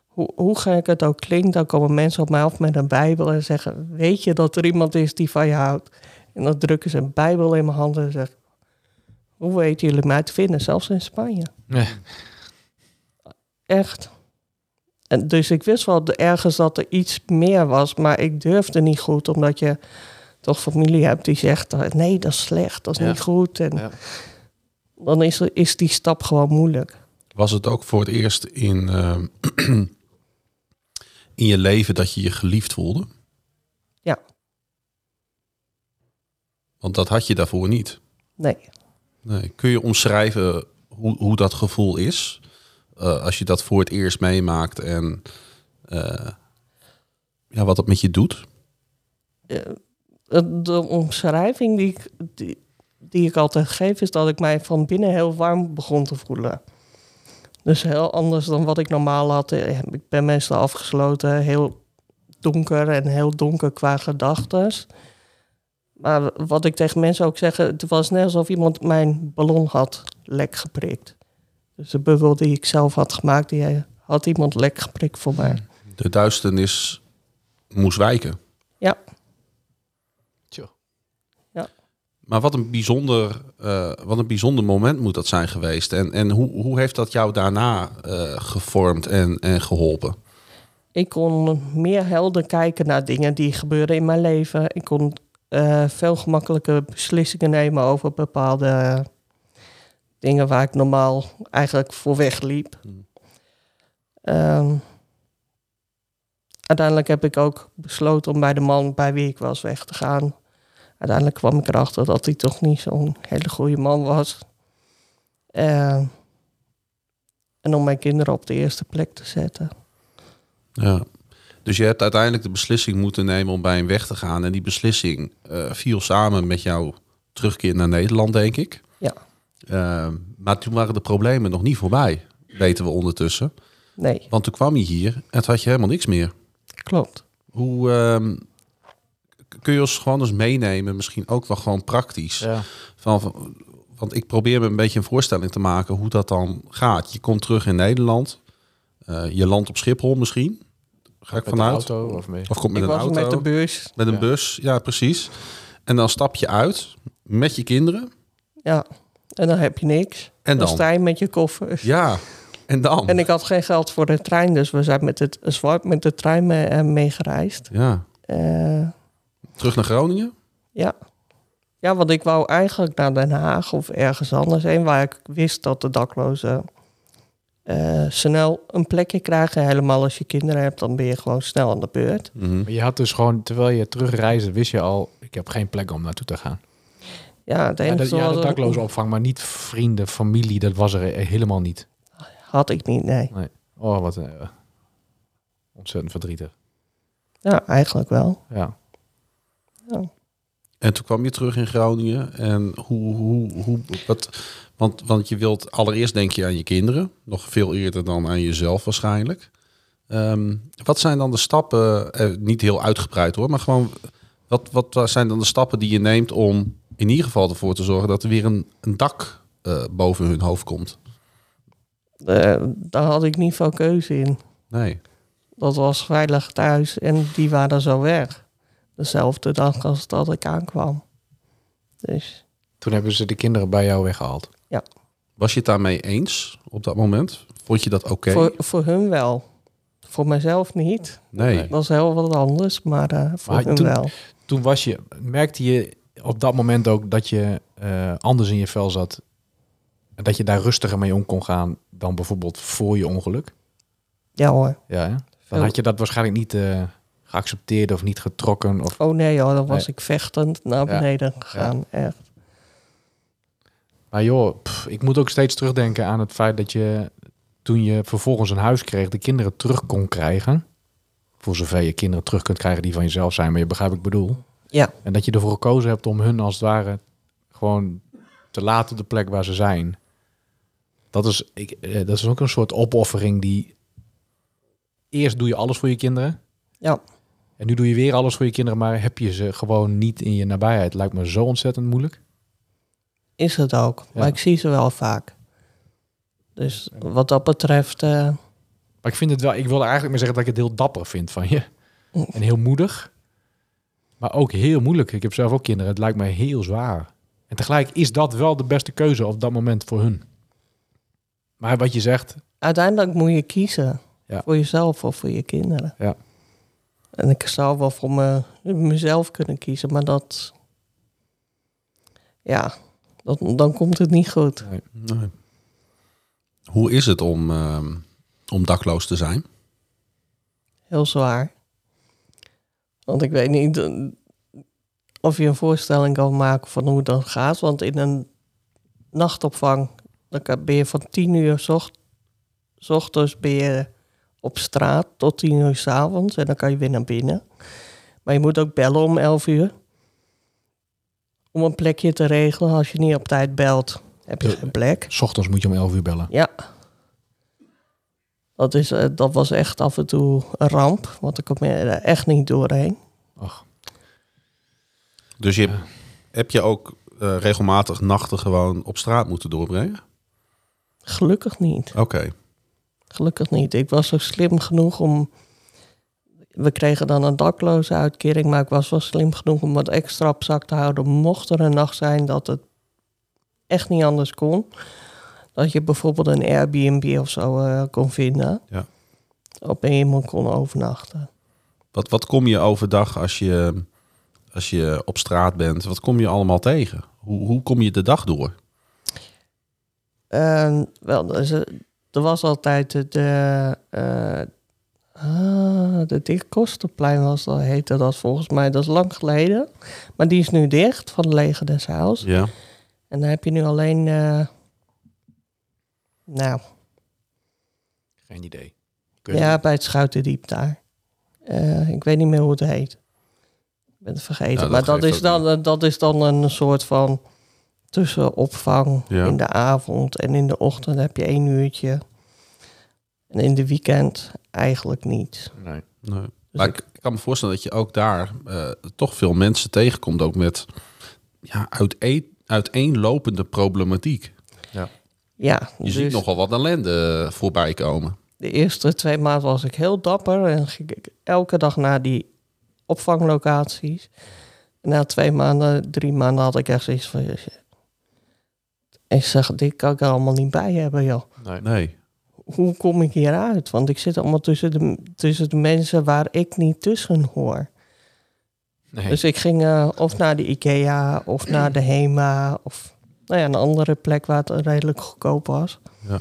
hoe, hoe gek het ook klinkt, dan komen mensen op mij af met een Bijbel en zeggen: Weet je dat er iemand is die van je houdt? En dan drukken ze een Bijbel in mijn handen en zeggen: Hoe weten jullie mij te vinden, zelfs in Spanje? Nee. Echt. En dus ik wist wel ergens dat er iets meer was, maar ik durfde niet goed, omdat je toch familie hebt die zegt: eh, Nee, dat is slecht, dat is Ja. niet goed. En Ja. dan is, er- is die stap gewoon moeilijk. Was het ook voor het eerst in, ehm, in je leven dat je je geliefd voelde? Ja. Want dat had je daarvoor niet. Nee. Kun je omschrijven hoe, dat gevoel is? Eh, als je dat voor het eerst meemaakt en eh, ja, wat het met je doet? Eh, de omschrijving die ik, die, die ik altijd geef, is dat ik mij van binnen heel warm begon te voelen. Dus heel anders dan wat ik normaal had. Ik ben meestal afgesloten, heel donker en heel donker qua gedachten. Maar wat ik tegen mensen ook zeg, het was net alsof iemand mijn ballon had lek geprikt. Dus de bubbel die ik zelf had gemaakt, die had iemand lek geprikt voor mij. De duisternis moest wijken. Ja. Tjo. Maar wat een bijzonder, eh, wat een bijzonder moment moet dat zijn geweest. En, en hoe, hoe heeft dat jou daarna eh, gevormd en, en geholpen? Ik kon meer helder kijken naar dingen die gebeuren in mijn leven. Ik kon eh, veel gemakkelijker beslissingen nemen over bepaalde dingen waar ik normaal eigenlijk voor wegliep. Ehm, uiteindelijk heb ik ook besloten om bij de man bij wie ik was weg te gaan. Uiteindelijk kwam ik erachter dat hij toch niet zo'n hele goede man was. Ehm, en om mijn kinderen op de eerste plek te zetten. Ja. Dus je hebt uiteindelijk de beslissing moeten nemen om bij hem weg te gaan. En die beslissing eh, viel samen met jouw terugkeer naar Nederland, denk ik. Ja. Eh, maar toen waren de problemen nog niet voorbij, weten we ondertussen. Nee, Want toen kwam je hier en toen had je helemaal niks meer. klopt. Hoe ehm, kun je ons gewoon eens meenemen, misschien ook wel gewoon praktisch? Ja. Van, van- want ik probeer me een beetje een voorstelling te maken hoe dat dan gaat. Je komt terug in Nederland, eh, je landt op Schiphol misschien. Ga ik vanuit? auto of mee? Of komt met ik een was auto? met de bus. Met een Ja. bus, ja precies. En dan stap je uit met je kinderen. Ja, en dan heb je niks. En Dan dan? sta je met je koffers. Ja, en dan? En ik had geen geld voor de trein, dus we zijn met, het, zwart met de trein mee, eh, meegereisd. Ja, Eh, terug naar Groningen? ja. ja, want ik wou eigenlijk naar Den Haag of ergens anders heen... waar ik wist dat de daklozen eh, snel een plekje krijgen. Helemaal als je kinderen hebt, dan ben je gewoon snel aan de beurt. Mhm. Maar je had dus gewoon, terwijl je terugreisde, wist je al, ik heb geen plek om naartoe te gaan. Ja, het Ja, enige ja, de er- dakloze opvang, maar niet vrienden, familie, dat was er helemaal niet. had ik niet, nee. Oh, wat eh, ontzettend verdrietig. Ja, eigenlijk wel. Ja. En toen kwam je terug in Groningen. En hoe, hoe, hoe wat, want, want je wilt allereerst denk je aan je kinderen. Nog veel eerder dan aan jezelf waarschijnlijk. Ehm, wat zijn dan de stappen, eh, niet heel uitgebreid hoor, maar gewoon, wat, wat zijn dan de stappen die je neemt om in ieder geval ervoor te zorgen dat er weer een, een dak eh, boven hun hoofd komt? Eh, daar had ik niet veel keuze in. Nee. Dat was veilig thuis en die waren zo weg. Dezelfde dag als dat ik aankwam. Dus Toen hebben ze de kinderen bij jou weggehaald. Was je het daarmee eens op dat moment? Vond je dat oké? voor, voor hun wel. Voor mezelf niet. Nee. Dat is heel wat anders, maar eh, voor Maar hun toen- wel. Toen was je, merkte je op dat moment ook dat je eh, anders in je vel zat. En dat je daar rustiger mee om kon gaan dan bijvoorbeeld voor je ongeluk. Ja hoor. Ja, hè? Dan had je dat waarschijnlijk niet eh, geaccepteerd of niet getrokken. Of... Oh nee hoor, dan was Nee. ik vechtend naar Ja. beneden gegaan. Echt. Maar joh, pff, ik moet ook steeds terugdenken aan het feit dat je toen je vervolgens een huis kreeg, de kinderen terug kon krijgen. Voor zover je kinderen terug kunt krijgen die van jezelf zijn, maar je begrijpt wat ik bedoel. Ja. En dat je ervoor gekozen hebt om hun als het ware gewoon te laten op de plek waar ze zijn. Dat is, ik, eh, dat is ook een soort opoffering die... Eerst doe je alles voor je kinderen. Ja. En nu doe je weer alles voor je kinderen, maar heb je ze gewoon niet in je nabijheid. Lijkt me zo ontzettend moeilijk. Is het ook. Maar ik zie ze wel vaak. Dus wat dat betreft, eh, Maar ik vind het wel, ik wil eigenlijk maar zeggen dat ik het heel dapper vind van je. En heel moedig. Maar ook heel moeilijk. Ik heb zelf ook kinderen. Het lijkt mij heel zwaar. En tegelijk is dat wel de beste keuze op dat moment voor hun. Maar wat je zegt, uiteindelijk moet je kiezen. Ja. Voor jezelf of voor je kinderen. Ja. En ik zou wel voor me, mezelf kunnen kiezen, maar dat... Ja, dat, dan komt het niet goed. Nee. Hoe is het om, ehm, om dakloos te zijn? Heel zwaar. Want ik weet niet eh, of je een voorstelling kan maken van hoe dat gaat. Want in een nachtopvang dan ben je van tien uur s ocht- s ochtends ben je op straat tot tien uur s avonds. En dan kan je weer naar binnen. Maar je moet ook bellen om elf uur. Om een plekje te regelen. Als je niet op tijd belt, heb je geen plek. s ochtends moet je om 11 uur bellen. Ja. Dat, is, eh, dat was echt af en toe een ramp. Want ik kom er echt niet doorheen. Ach, Dus je, heb je ook eh, regelmatig nachten gewoon op straat moeten doorbrengen? Gelukkig niet. Oké. Gelukkig niet. Ik was zo slim genoeg om. We kregen dan een dakloze uitkering, maar ik was wel slim genoeg om wat extra op zak te houden. Mocht er een nacht zijn dat het echt niet anders kon. Dat je bijvoorbeeld een Airbnb of zo eh, kon vinden. Ja. Op een iemand kon overnachten. Wat, wat kom je overdag als je, als je op straat bent? Wat kom je allemaal tegen? Hoe, hoe kom je de dag door? En wel, er was altijd de, de, eh, ah, de Dick Kosterplein was dat, heette dat volgens mij. Dat is lang geleden. Maar die is nu dicht van de Leger des. Ja. En dan heb je nu alleen, eh, nou, geen idee. Kun je- ja, bij het Schuitendiep daar. Eh, ik weet niet meer hoe het heet. Ik ben het vergeten. Dat maar dat is, dan, dat is dan een soort van tussenopvang Ja. in de avond. En in de ochtend heb je één uurtje. En in de weekend eigenlijk niet. Nee. Nee. Dus Maar ik- kan me voorstellen dat je ook daar eh, toch veel mensen tegenkomt, ook met ja, uiteen, uiteenlopende problematiek. ja, Je dus ziet nogal wat ellende voorbij komen. de eerste twee maanden was ik heel dapper. En ging ik elke dag naar die opvanglocaties. Na twee maanden, drie maanden had ik echt zoiets van... Ik zeg, dit kan ik er allemaal niet bij hebben, joh. Nee. Nee. Hoe kom ik hieruit? Want ik zit allemaal tussen de, tussen de mensen waar ik niet tussen hoor. Nee. Dus ik ging eh, of naar de IKEA of naar de HEMA... of nou ja, een andere plek waar het redelijk goedkoop was. Ja.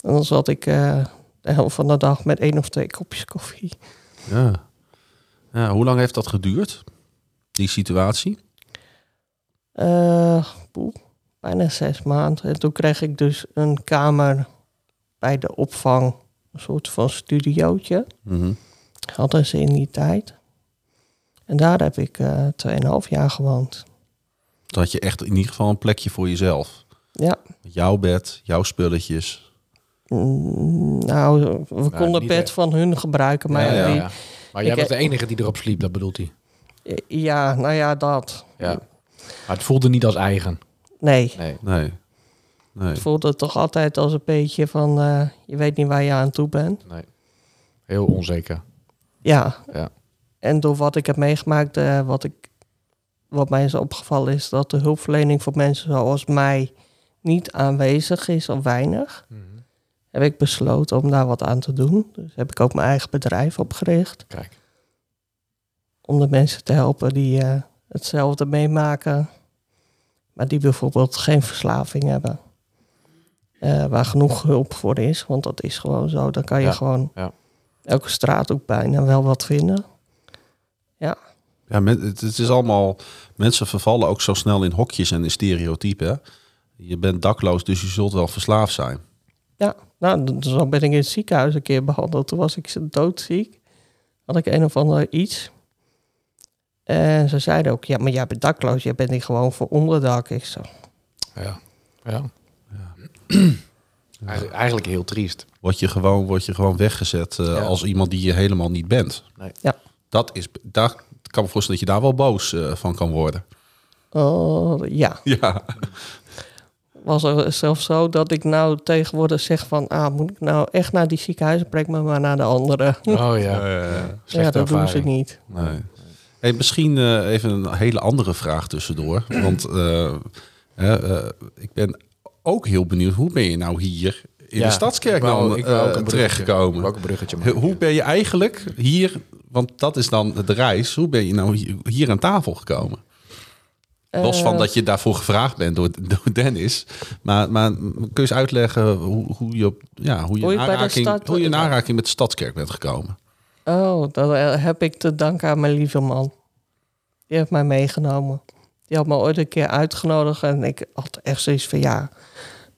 En dan zat ik eh, de helft van de dag met één of twee kopjes koffie. Ja. ja. Hoe lang heeft dat geduurd, die situatie? Eh, poeh, bijna zes maanden. En toen kreeg ik dus een kamer bij de opvang. Een soort van studiootje. Mhm. Hadden ze in die tijd. En daar heb ik eh 2,5 jaar gewoond. Dan had je echt in ieder geval een plekje voor jezelf. Ja, Jouw bed, jouw spulletjes. Mm, nou, we konden het bed echt. van hun gebruiken. Maar Ja, ja, ja. Maar jij Ik- was de enige die erop sliep, dat bedoelt hij. ja, nou ja, dat. Ja. Maar het voelde niet als eigen. Nee, Nee. Nee. Nee. het voelde toch altijd als een beetje van... eh, je weet niet waar je aan toe bent. nee. Heel onzeker. Ja, Ja. En door wat ik heb meegemaakt, eh, wat, ik, wat mij is opgevallen, is dat de hulpverlening voor mensen zoals mij niet aanwezig is of weinig. Heb ik besloten om daar wat aan te doen. Dus heb ik ook mijn eigen bedrijf opgericht. Kijk. Om de mensen te helpen die eh, hetzelfde meemaken, maar die bijvoorbeeld geen verslaving hebben. Eh, waar genoeg hulp voor is, want dat is gewoon zo. Dan kan je Ja, gewoon ja. elke straat ook bijna wel wat vinden. Ja, men- het, is allemaal... Mensen vervallen ook zo snel in hokjes en in stereotypen. Je bent dakloos, dus je zult wel verslaafd zijn. Ja, nou, zo ben ik in het ziekenhuis een keer behandeld. Toen was ik doodziek. Had ik een of ander iets. En ze zeiden ook, ja, maar jij bent dakloos. Jij bent niet gewoon voor onderdak. Ik zo, Ja. Ja. Eigenlijk, eigenlijk heel triest. Word je gewoon, word je gewoon weggezet eh, Ja. als iemand die je helemaal niet bent. Nee. Ja. Dat is, daar ik kan me voorstellen dat je daar wel boos eh, van kan worden. oh, ja. Ja. was er zelfs zo dat ik nou tegenwoordig zeg van... ah, moet ik nou echt naar die ziekenhuizen? Breng me maar naar de andere. Oh ja. Eh, ja, Slechte dat doen ze niet. nee. Hey, misschien eh, even een hele andere vraag tussendoor. Want eh, eh, ik ben ook heel benieuwd, hoe ben je nou hier in Ja, de Stadskerk terechtgekomen? Hoe- ben je eigenlijk hier, want dat is dan de reis, hoe ben je nou hier, hier aan tafel gekomen? Los van dat je daarvoor gevraagd bent door, door Dennis. Maar, maar kun je eens uitleggen hoe, hoe je, ja, hoe je, Hoe aanraking, stad- hoe je in aanraking met de Stadskerk bent gekomen? Oh, dat eh, heb ik te danken aan mijn lieve man. Die heeft mij meegenomen. Die had me ooit een keer uitgenodigd en ik had echt zoiets van ja,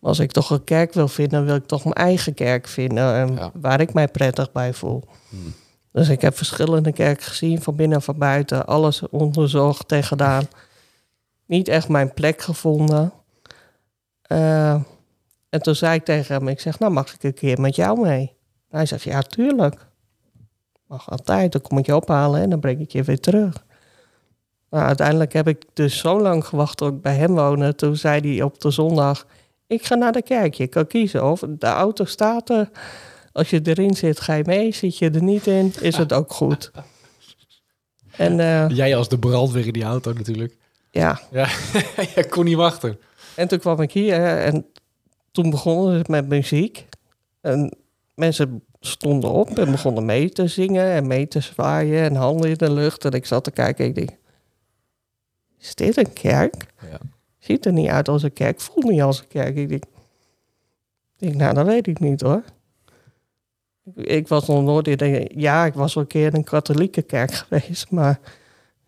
als ik toch een kerk wil vinden, wil ik toch mijn eigen kerk vinden en Ja. waar ik mij prettig bij voel. Dus ik heb verschillende kerken gezien, van binnen en van buiten, alles onderzocht en gedaan. Niet echt mijn plek gevonden. Eh, en toen zei ik tegen hem, ik zeg, nou mag ik een keer met jou mee? Hij zegt, ja tuurlijk. Mag altijd, dan kom ik je ophalen en dan breng ik je weer terug. Maar uiteindelijk heb ik dus zo lang gewacht tot ik bij hem woonde. Toen zei hij op de zondag, ik ga naar de kerk. Je kan kiezen of de auto staat er. Als je erin zit, ga je mee. Zit je er niet in, is het ook goed. En eh, Jij als de brandweer in die auto natuurlijk. ja, Ja, je kon niet wachten. En toen kwam ik hier en toen begonnen ze met muziek. En mensen stonden op en begonnen mee te zingen en mee te zwaaien en handen in de lucht. En ik zat te kijken en ik denk, is dit een kerk? Ja. Ziet er niet uit als een kerk, voelt niet als een kerk. Ik denk, ik denk nou dat weet ik niet hoor. Ik, ik was nog nooit in een, ja, ik was wel een keer in een katholieke kerk geweest, maar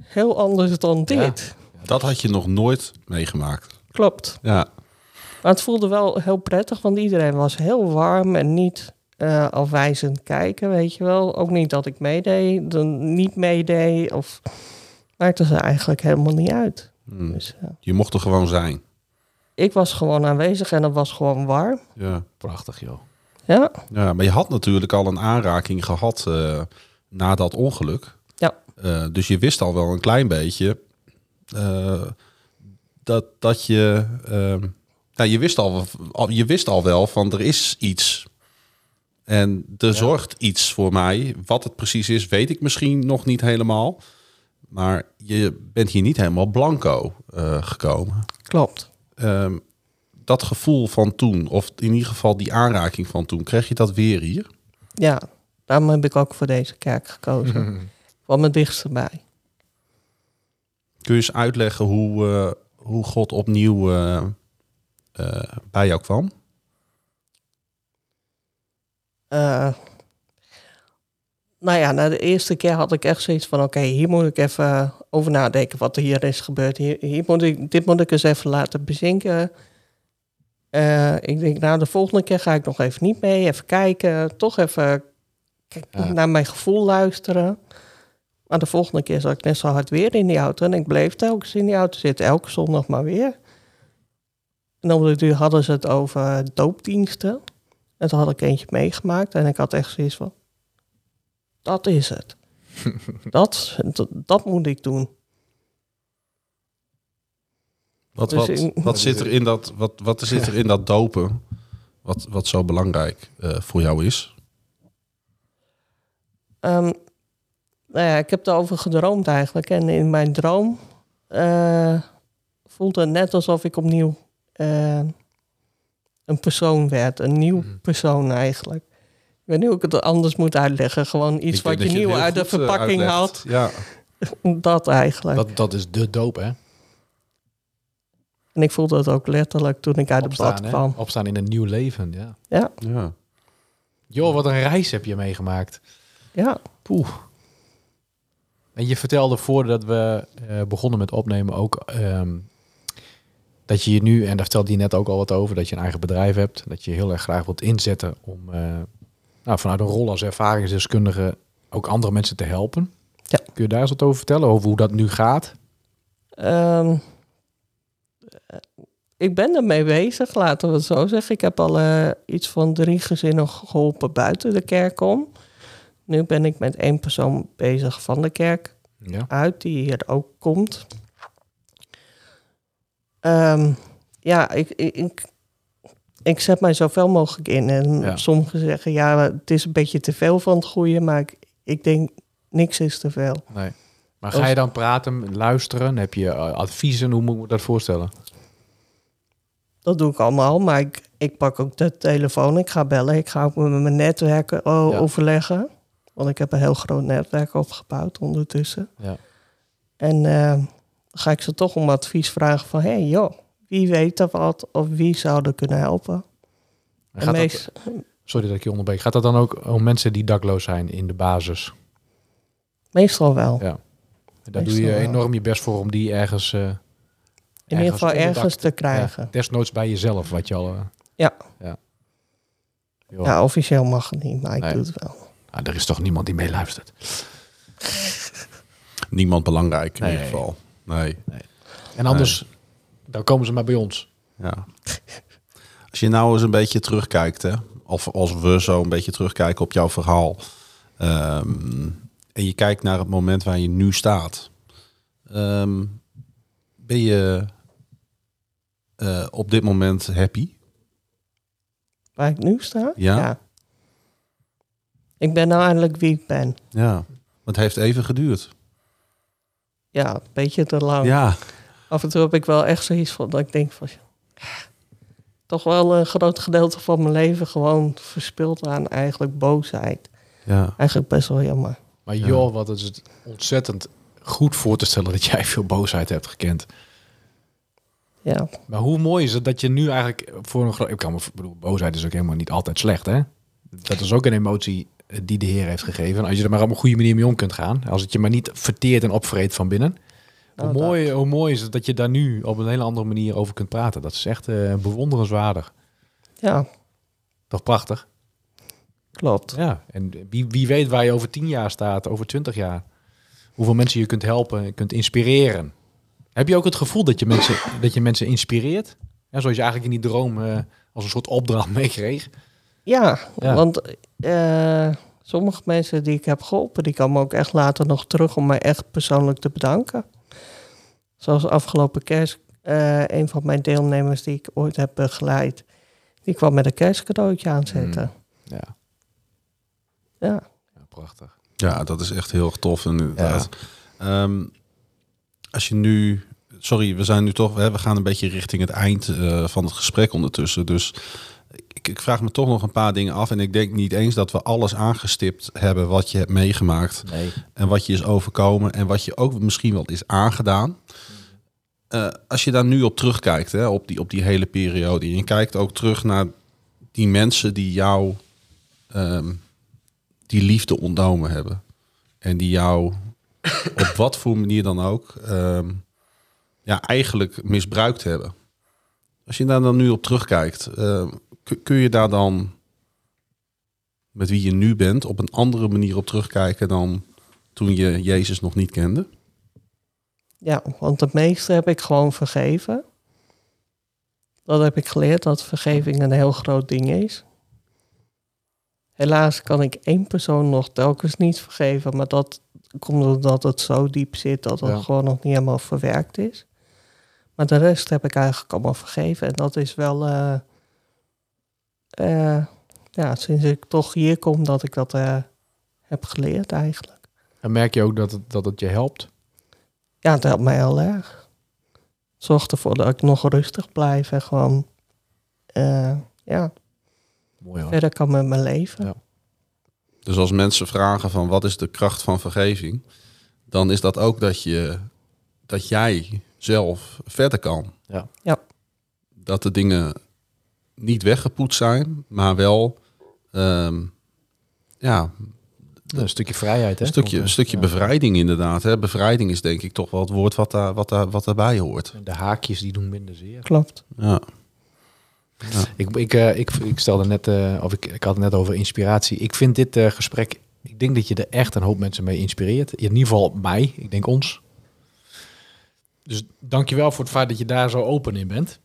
heel anders dan Ja. dit. Dat had je nog nooit meegemaakt. Klopt. Ja, Maar het voelde wel heel prettig, want iedereen was heel warm en niet eh, afwijzend kijken, weet je wel. Ook niet dat ik meedeed, dan niet meedeed, of maakte ze eigenlijk helemaal niet uit. Hmm. Dus je mocht er gewoon zijn. ik was gewoon aanwezig en het was gewoon warm. Ja. Prachtig, joh. Ja, ja, maar je had natuurlijk al een aanraking gehad eh, na dat ongeluk. Ja. Eh, dus je wist al wel een klein beetje dat, dat je... nou, je, wist al- je wist al wel van er is iets. En er zorgt iets voor mij. Wat het precies is, weet ik misschien nog niet helemaal. Maar je bent hier niet helemaal blanco eh, gekomen. klopt. Ehm, dat gevoel van toen, of in ieder geval die aanraking van toen, kreeg je dat weer hier? Ja, daarom heb ik ook voor deze kerk gekozen. Van mijn dichtste bij. Kun je eens uitleggen hoe, eh, hoe God opnieuw eh, bij jou kwam? Eh, nou ja, na de eerste keer had ik echt zoiets van... oké, hier moet ik even over nadenken wat er hier is gebeurd. Hier, hier moet ik, dit moet ik eens even laten bezinken. Eh, ik denk, nou, de volgende keer ga ik nog even niet mee. Even kijken, toch even Ja. naar mijn gevoel luisteren. Maar de volgende keer zat ik net zo hard weer in die auto... en ik bleef telkens in die auto zitten, elke zondag maar weer. En op de duur hadden ze het over doopdiensten... En toen had ik eentje meegemaakt en ik had echt zoiets van... Dat is het. dat, dat, dat moet ik doen. Wat, Dus wat, in- wat, zit, er in dat, wat, wat zit er in dat dopen, wat, wat zo belangrijk eh, voor jou is? Ehm, nou ja, ik heb erover gedroomd eigenlijk. En in mijn droom eh, voelde het net alsof ik opnieuw eh, een persoon werd. Een nieuw Mhm. persoon eigenlijk. Ik weet niet hoe ik het anders moet uitleggen. Gewoon iets Ik wat je dat nieuw uit de eh, verpakking uitlegt. haalt. Ja, Dat eigenlijk. Dat, dat is de doop, hè? En ik voelde het ook letterlijk toen ik uit het bad Opstaan, hè? kwam. Opstaan in een nieuw leven, ja. Ja, ja. Joh, wat een reis heb je meegemaakt. ja. Poeh. En je vertelde voordat we eh, begonnen met opnemen ook ehm, dat je je nu, en daar vertelde je net ook al wat over, dat je een eigen bedrijf hebt. Dat je heel erg graag wilt inzetten om eh, nou, vanuit een rol als ervaringsdeskundige ook andere mensen te helpen. Ja. Kun je daar eens wat over vertellen, over hoe dat nu gaat? Ehm, eh, ik ben ermee bezig, laten we het zo zeggen. Ik heb al eh, iets van drie gezinnen geholpen buiten de kerk om. Nu ben ik met één persoon bezig van de kerk Ja. uit, die hier ook komt. Ehm, ja, ik, ik, ik, ik zet mij zoveel mogelijk in. En Ja. sommigen zeggen, ja, het is een beetje te veel van het goede. Maar ik, ik denk, niks is te veel. Nee. Maar ga je dan praten, luisteren? Heb je eh, adviezen? Hoe moet ik me dat voorstellen? Dat doe ik allemaal. Maar ik, ik pak ook de telefoon. Ik ga bellen. Ik ga ook met mijn netwerken o- Ja. overleggen. Want ik heb een heel groot netwerk opgebouwd ondertussen. Ja. En eh, dan ga ik ze toch om advies vragen van... hé hey, joh, wie weet er wat? Of wie zou er kunnen helpen? En En gaat dat- meest, sorry dat ik je onderbreek. Gaat dat dan ook om mensen die dakloos zijn in de basis? meestal wel. Ja. Daar doe je wel. enorm je best voor om die ergens... eh, In ieder geval ergens te krijgen. Ja, desnoods bij jezelf, wat je al... eh, Ja. ja. Joh. Ja, officieel mag het niet, maar ik Nee. doe het wel. Ah, er is toch niemand die meeluistert. Niemand belangrijk in Nee. ieder geval. Nee. En anders, dan komen ze maar bij ons. Ja. Als je nou eens een beetje terugkijkt, hè, of als we zo een beetje terugkijken op jouw verhaal, ehm, en je kijkt naar het moment waar je nu staat, ehm, ben je eh, op dit moment happy? Waar ik nu sta? Ja. Ik ben nou eindelijk wie ik ben. Ja, want het heeft even geduurd. Ja, een beetje te lang. Ja, Af en toe heb ik wel echt zoiets van dat ik denk van... Toch wel een groot gedeelte van mijn leven gewoon verspild aan eigenlijk boosheid. ja, Eigenlijk best wel jammer. Maar joh, wat is het ontzettend goed voor te stellen dat jij veel boosheid hebt gekend. Ja, Maar hoe mooi is het dat je nu eigenlijk voor een groot... Ik kan me bedoel, boosheid is ook helemaal niet altijd slecht, hè? Dat is ook een emotie die de Heer heeft gegeven. En als je er maar op een goede manier mee om kunt gaan. Als het je maar niet verteert en opvreet van binnen. Hoe, Nou, mooi, hoe mooi is het dat je daar nu op een hele andere manier over kunt praten. Dat is echt eh, bewonderenswaardig. ja Toch prachtig? klopt. Ja, en wie, wie weet waar je over tien jaar staat, over twintig jaar. Hoeveel mensen je kunt helpen, kunt inspireren. Heb je ook het gevoel dat je mensen, dat je mensen inspireert? Ja, zoals je eigenlijk in die droom eh, als een soort opdracht meekreeg. Ja, Ja. want eh, sommige mensen die ik heb geholpen... die komen ook echt later nog terug om mij echt persoonlijk te bedanken. Zoals afgelopen kerst, eh, een van mijn deelnemers die ik ooit heb begeleid... die kwam met een kerstcadeautje aanzetten. Ja, Ja. ja prachtig. ja, dat is echt heel tof inderdaad. Ehm, als je nu, sorry, we zijn nu toch, hè, we gaan een beetje richting het eind eh, van het gesprek ondertussen. Dus ik, ik vraag me toch nog een paar dingen af. En ik denk niet eens dat we alles aangestipt hebben wat je hebt meegemaakt. Nee. En wat je is overkomen en wat je ook misschien wel is aangedaan. Eh, als je daar nu op terugkijkt, hè, op, die, op die hele periode. En je kijkt ook terug naar die mensen die jou ehm, die liefde ontnomen hebben. En die jou op wat voor manier dan ook ehm, ja, eigenlijk misbruikt hebben. Als je daar dan nu op terugkijkt, ehm, kun- je daar dan met wie je nu bent op een andere manier op terugkijken dan toen je Jezus nog niet kende? Ja, want het meeste heb ik gewoon vergeven. Dat heb ik geleerd, dat vergeving een heel groot ding is. Helaas kan ik één persoon nog telkens niet vergeven, maar dat komt omdat het zo diep zit dat het Ja. gewoon nog niet helemaal verwerkt is. Maar de rest heb ik eigenlijk allemaal vergeven. En dat is wel, eh, eh, ja, sinds ik toch hier kom, dat ik dat eh, heb geleerd eigenlijk. En merk je ook dat het, dat het je helpt? Ja, het helpt mij heel erg. Zorg ervoor dat ik nog rustig blijf en gewoon eh, ja, Mooi hoor. verder kan met mijn leven. Ja. Dus als mensen vragen van wat is de kracht van vergeving, dan is dat ook dat, je, dat jij zelf verder kan. Ja. Ja. Dat de dingen niet weggepoetst zijn, maar wel ehm, ja, Een stukje vrijheid, hè? een stukje, een stukje ja. bevrijding inderdaad. Hè. Bevrijding is denk ik toch wel het woord wat, daar, wat, daar, wat daarbij hoort. De haakjes die doen minder zeer. Klopt. Ja. Ik, ik, eh, ik, ik stelde net, eh, of ik, ik had het net over inspiratie. Ik vind dit eh, gesprek, ik denk dat je er echt een hoop mensen mee inspireert. In ieder geval mij, ik denk ons. Dus dankjewel voor het feit dat je daar zo open in bent.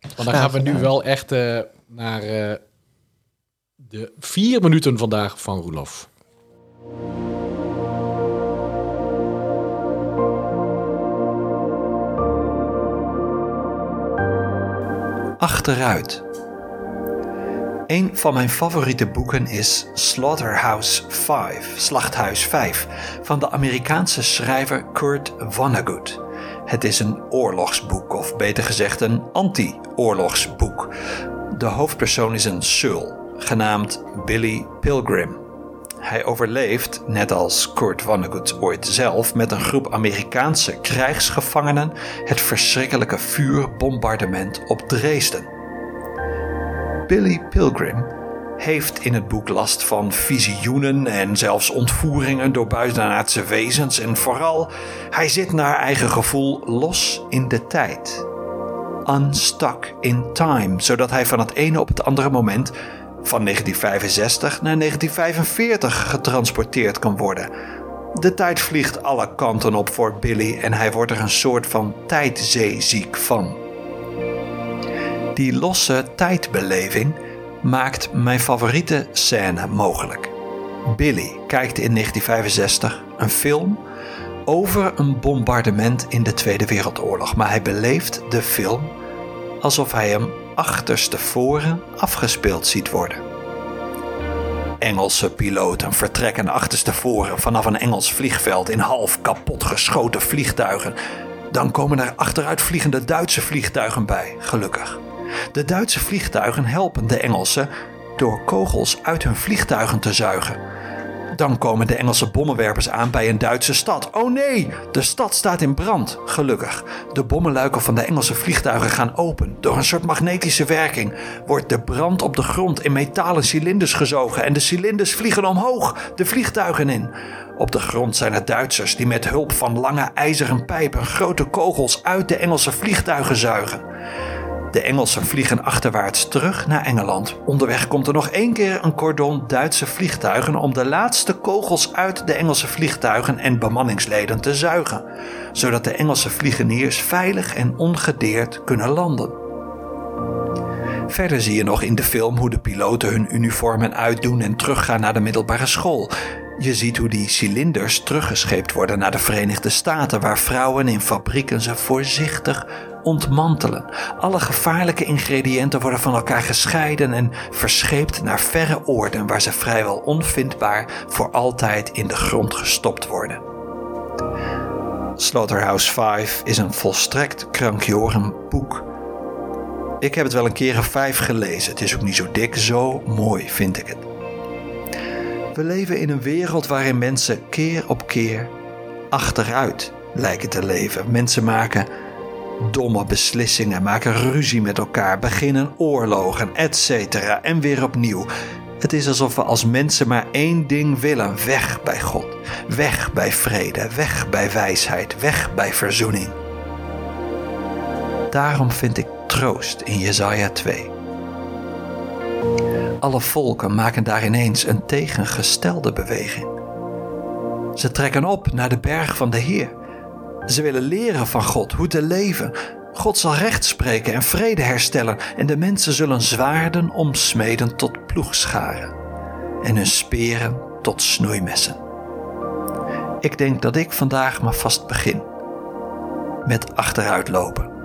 Want dan gaan we nu wel echt eh, naar eh, de vier minuten vandaag van Roelof. Achteruit. Een van mijn favoriete boeken is Slaughterhouse 5, Slachthuis 5, van de Amerikaanse schrijver Kurt Vonnegut. Het is een oorlogsboek, of beter gezegd een anti-oorlogsboek. De hoofdpersoon is een Sul, genaamd Billy Pilgrim. Hij overleeft, net als Kurt Vonnegut ooit zelf, met een groep Amerikaanse krijgsgevangenen het verschrikkelijke vuurbombardement op Dresden. Billy Pilgrim heeft in het boek last van visioenen en zelfs ontvoeringen door buitenaardse wezens en vooral, hij zit naar eigen gevoel los in de tijd. Unstuck in time, zodat hij van het ene op het andere moment van 1965 naar 1945 getransporteerd kan worden. De tijd vliegt alle kanten op voor Billy en hij wordt er een soort van tijdzeeziek van. Die losse tijdbeleving maakt mijn favoriete scène mogelijk. Billy kijkt in 1965 een film over een bombardement in de Tweede Wereldoorlog, maar hij beleeft de film alsof hij hem achterstevoren afgespeeld ziet worden. Engelse piloten vertrekken achterstevoren vanaf een Engels vliegveld in half kapot geschoten vliegtuigen. Dan komen er achteruitvliegende Duitse vliegtuigen bij, gelukkig. De Duitse vliegtuigen helpen de Engelsen door kogels uit hun vliegtuigen te zuigen. Dan komen de Engelse bommenwerpers aan bij een Duitse stad. Oh nee, de stad staat in brand. Gelukkig. De bommenluiken van de Engelse vliegtuigen gaan open. Door een soort magnetische werking wordt de brand op de grond in metalen cilinders gezogen en de cilinders vliegen omhoog, de vliegtuigen in. Op de grond zijn er Duitsers die met hulp van lange ijzeren pijpen grote kogels uit de Engelse vliegtuigen zuigen. De Engelsen vliegen achterwaarts terug naar Engeland. Onderweg komt er nog één keer een cordon Duitse vliegtuigen om de laatste kogels uit de Engelse vliegtuigen en bemanningsleden te zuigen, zodat de Engelse vliegeniers veilig en ongedeerd kunnen landen. Verder zie je nog in de film hoe de piloten hun uniformen uitdoen en teruggaan naar de middelbare school. Je ziet hoe die cilinders teruggescheept worden naar de Verenigde Staten, waar vrouwen in fabrieken ze voorzichtig ontmantelen. Alle gevaarlijke ingrediënten worden van elkaar gescheiden en verscheept naar verre oorden, waar ze vrijwel onvindbaar voor altijd in de grond gestopt worden. Slaughterhouse 5 is een volstrekt krankjoren boek. Ik heb het wel een keer een vijf gelezen. Het is ook niet zo dik, zo mooi vind ik het. We leven in een wereld waarin mensen keer op keer achteruit lijken te leven. Mensen maken domme beslissingen, maken ruzie met elkaar, beginnen oorlogen, etc. En weer opnieuw. Het is alsof we als mensen maar één ding willen: weg bij God, weg bij vrede, weg bij wijsheid, weg bij verzoening. Daarom vind ik troost in Jesaja 2. Alle volken maken daar ineens een tegengestelde beweging. Ze trekken op naar de berg van de Heer. Ze willen leren van God hoe te leven. God zal recht spreken en vrede herstellen en de mensen zullen zwaarden omsmeden tot ploegscharen en hun speren tot snoeimessen. Ik denk dat ik vandaag maar vast begin met achteruitlopen.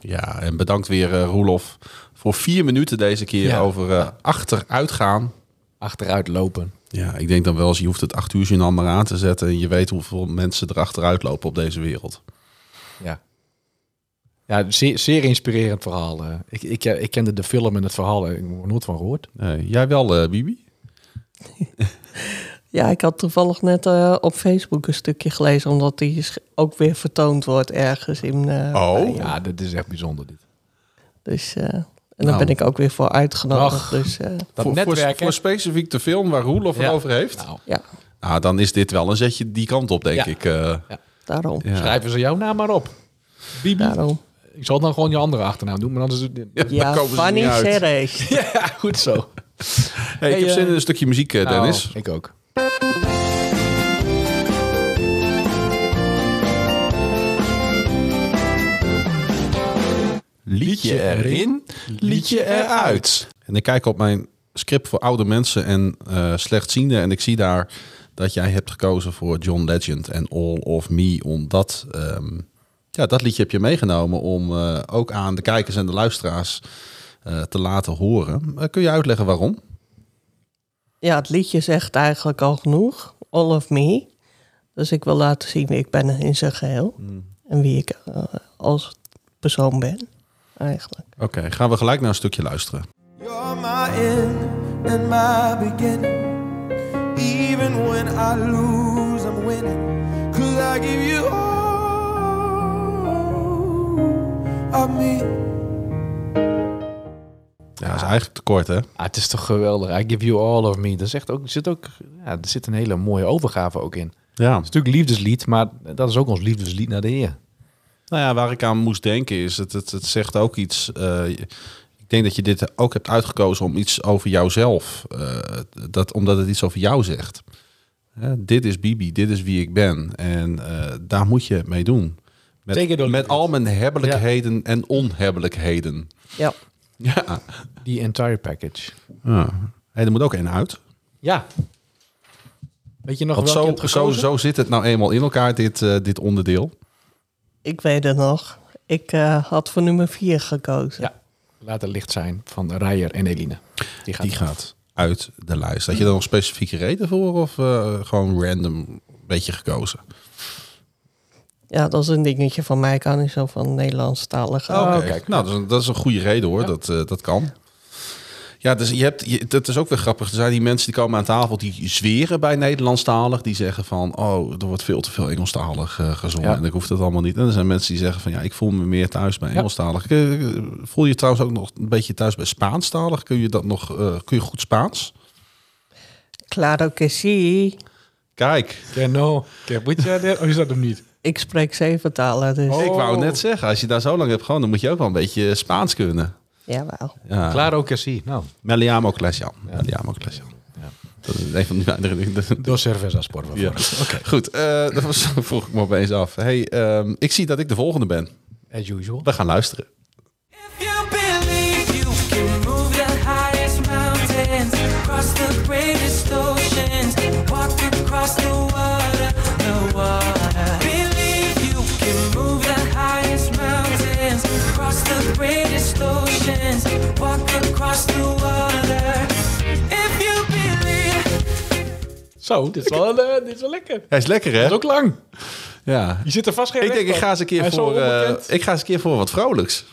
Ja, en bedankt weer uh, Roelof voor vier minuten deze keer Ja. over uh, achteruit gaan. Achteruit lopen. Ja, ik denk dan wel eens, je hoeft het acht uur dan maar aan te zetten. En je weet hoeveel mensen er achteruit lopen op deze wereld. Ja. Ja, zeer, zeer inspirerend verhaal. eh. Ik, ik, ik kende de film en het verhaal. eh, Ik heb nooit van gehoord. Nee, jij wel, eh, Bibi? Ja, ik had toevallig net eh, op Facebook een stukje gelezen, omdat die is- ook weer vertoond wordt ergens in. eh, Oh. bij- Ja, dit is echt bijzonder dit. Dus, eh, en daar Nou. ben ik ook weer voor uitgenodigd. Ach. Dus eh, Dat voor, voor, netwerk, hè? voor specifiek de film waar Roelof het Ja. over heeft. Nou, ja, Nou, dan is dit wel een zetje die kant op, denk Ja. ik. eh. daarom. ja. schrijven ze jouw naam maar op. Bibi. daarom. Ik zal dan gewoon je andere achternaam doen, maar dan is het... Ja, Ja, ze Fanny niet uit. Ceres. Ja, goed zo. Hey, ik heb zin eh, in een stukje muziek, eh, Dennis. Nou, ik ook. Liedje erin, liedje eruit. En ik kijk op mijn script voor oude mensen en eh slechtzienden. En ik zie daar dat jij hebt gekozen voor John Legend en All of Me. Omdat, ehm, Ja, dat liedje heb je meegenomen om eh, ook aan de kijkers en de luisteraars eh, te laten horen. Kun je uitleggen waarom? Ja, het liedje zegt eigenlijk al genoeg. All of me. Dus ik wil laten zien wie ik ben in zijn geheel. En wie ik als persoon ben, eigenlijk. Oké, gaan we gelijk naar een stukje luisteren. You're my end and my beginning. Even when I lose, I'm winning. Cause I give you all of me. Ja, dat is eigenlijk te kort, hè? Ah, het is toch geweldig. I give you all of me. Dat is echt ook, er zit ook, ja, er zit een hele mooie overgave ook in. Het Ja. is natuurlijk liefdeslied, maar dat is ook ons liefdeslied naar de Heer. Nou ja, waar ik aan moest denken is, het, het, het zegt ook iets. eh, ik denk dat je dit ook hebt uitgekozen om iets over jouzelf, eh, dat, omdat het iets over jou zegt. Hè, dit is Bibi, dit is wie ik ben. En eh, daar moet je mee doen. Zeker Met, door met al mijn hebbelijkheden en onhebbelijkheden. Ja, Ja. Die entire package. ja. Hey, er moet ook één uit. Ja. Weet je nog Want welke je zo, hebt zo, zo zit het nou eenmaal in elkaar, dit, eh, dit onderdeel. Ik weet het nog. Ik eh, had voor nummer 4 gekozen. Ja. Laat het licht zijn van Rijer en Eline. Die gaat. Die gaat uit de lijst. Had je er nog specifieke reden voor of eh, gewoon random een beetje gekozen? Ja, dat is een dingetje van mij. Ik kan niet zo van Nederlandstalige. Oh, Oké, kijk. nou, dat is, een, dat is een goede reden hoor. Dat, eh, dat kan. Ja, dus je hebt, je, dat is ook weer grappig. Er zijn die mensen die komen aan tafel die zweren bij Nederlandstalig. Die zeggen van, oh, er wordt veel te veel Engelstalig eh, gezongen. Ja. En ik hoef dat allemaal niet. En er zijn mensen die zeggen van, ja, ik voel me meer thuis bij Engelstalig. Eh, Voel je trouwens ook nog een beetje thuis bij Spaanstalig? Kun je dat nog, eh, kun je goed Spaans? Claro que sí. Kijk, Que no, que pucha de- Oh, is dat hem niet? Ik spreek zeven talen, dus Oh. ik wou net zeggen, als je daar zo lang hebt gewoond, dan moet je ook wel een beetje Spaans kunnen. Jawel. Ja. Claro que sí. Nou, Me llamo Clasian. Me Clasian. Dat is een van die cervezas, por favor. Ja. Oké. Goed, eh, dat was, vroeg ik me opeens af. Hey, ehm, ik zie dat ik de volgende ben. As usual. We gaan luisteren. If you believe you can move the highest mountains, cross the Zo, dit is wel, eh, dit is wel lekker. Hij is lekker, hè? Dat is ook lang. Ja. Je zit er vast geen Ik denk, ik ga eens een keer voor, eh, ik ga eens een keer voor wat vrolijks.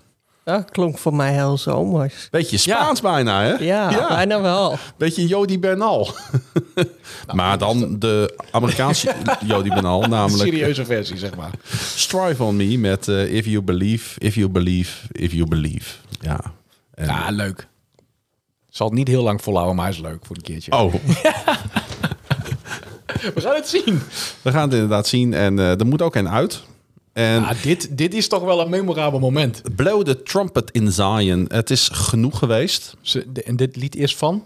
Dat klonk voor mij heel zomers. Beetje Spaans bijna, hè? Ja, bijna wel. Beetje Jody Bernal. maar dan de Amerikaanse Jody Bernal, Een namelijk serieuze versie, zeg maar. Strive on Me met eh, If You Believe, If You Believe, If You Believe. Ja. Ja, leuk. Zal het niet heel lang volhouden, maar is leuk voor een keertje. Oh, We gaan het zien. we gaan het inderdaad zien. En eh, er moet ook een uit. En Ah, dit, dit is toch wel een memorabel moment. Blow the Trumpet in Zion. Het is genoeg geweest. En dit lied is van?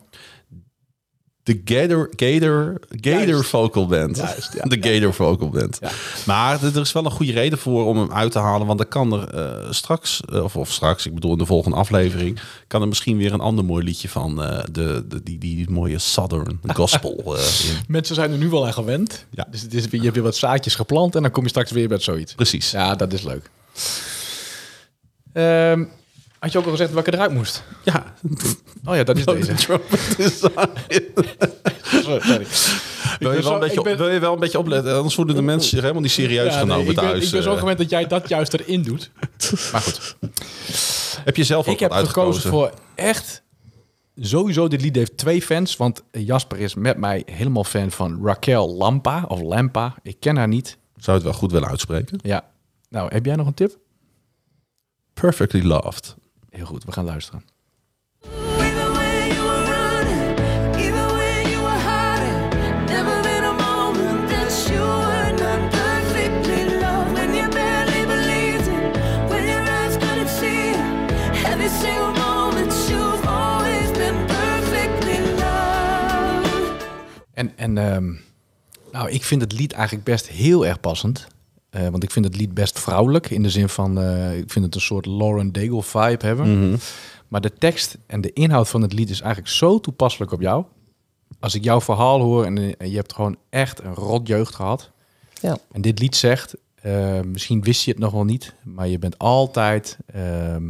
De Gator, Gator, Gator Juist. Vocal Band. Juist, ja. De Gator Vocal Band. Ja. Maar er is wel een goede reden voor om hem uit te halen. Want dan kan er eh, straks, eh, of, of straks, ik bedoel in de volgende aflevering... kan er misschien weer een ander mooi liedje van eh, de, de, die, die mooie Southern Gospel. Mensen zijn er nu wel aan gewend. Ja. Dus het is, je hebt weer wat zaadjes geplant en dan kom je straks weer met zoiets. Precies. Ja, dat is leuk. Ehm, had je ook al gezegd welke eruit moest? Ja. Oh ja, dat is deze. Sorry. Wil je, wel een beetje, ben- wil je wel een beetje opletten? Anders voelen de mensen zich helemaal niet serieus Ja, nee, genomen ik, ben, thuis. ik ben zo eh. gewend dat jij dat juist erin doet. Maar goed. Heb je zelf ook Ik heb gekozen voor echt... Sowieso, dit lied heeft twee fans. Want Jasper is met mij helemaal fan van Raquel Lampa. Of Lampa. Ik ken haar niet. Zou het wel goed willen uitspreken? Ja. Nou, heb jij nog een tip? Perfectly Loved. Heel goed, we gaan luisteren. En, en ehm, nou, ik vind het lied eigenlijk best heel erg passend. Eh, want ik vind het lied best vrouwelijk. In de zin van, eh, ik vind het een soort Lauren Daigle vibe hebben. Maar de tekst en de inhoud van het lied is eigenlijk zo toepasselijk op jou. Als ik jouw verhaal hoor en, eh, je hebt gewoon echt een rot jeugd gehad. Ja. En dit lied zegt, misschien wist je het nog wel niet, maar je bent altijd ehm,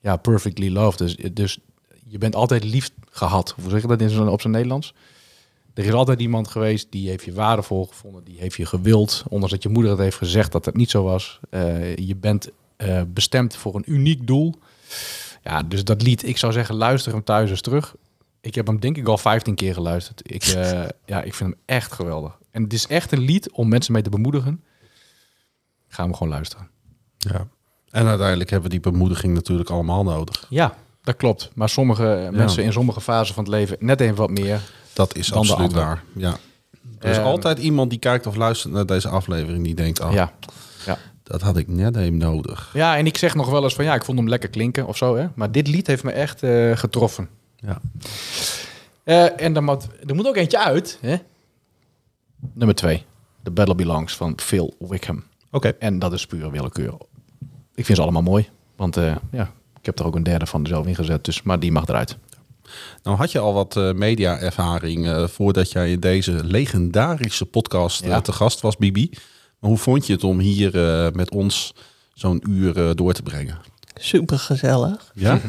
ja, perfectly loved. Dus, dus je bent altijd lief gehad. Hoe zeg je dat in zo'n- op zijn Nederlands? Er is altijd iemand geweest die heeft je waardevol gevonden, die heeft je gewild, ondanks dat je moeder het heeft gezegd dat het niet zo was. Eh, je bent eh, bestemd voor een uniek doel. Ja, dus dat lied, ik zou zeggen, luister hem thuis eens terug. Ik heb hem denk ik al 15 keer geluisterd. Ik, eh, ja, ik vind hem echt geweldig. En het is echt een lied om mensen mee te bemoedigen. Gaan we gewoon luisteren. Ja. En uiteindelijk hebben we die bemoediging natuurlijk allemaal nodig. Ja, dat klopt. Maar sommige mensen in sommige fasen van het leven net even wat meer. Dat is Dan absoluut waar. Ja. Er is Ehm, altijd iemand die kijkt of luistert naar deze aflevering die denkt, oh, Ja. Ja. dat had ik net even nodig. ja, en ik zeg nog wel eens van ja, ik vond hem lekker klinken of zo. Hè? Maar dit lied heeft me echt eh, getroffen. Ja. Eh, en er moet, er moet ook eentje uit. Hè? Nummer twee. The Battle Belongs van Phil Wickham. Oké. En dat is pure willekeur. Ik vind ze allemaal mooi. Want eh, ja, ik heb er ook een derde van zelf ingezet. Dus, maar die mag eruit. Nou had je al wat eh, media-ervaring eh, voordat jij in deze legendarische podcast eh, Ja. te gast was, Bibi. Maar hoe vond je het om hier eh, met ons zo'n uur eh, door te brengen? Super gezellig. Ja?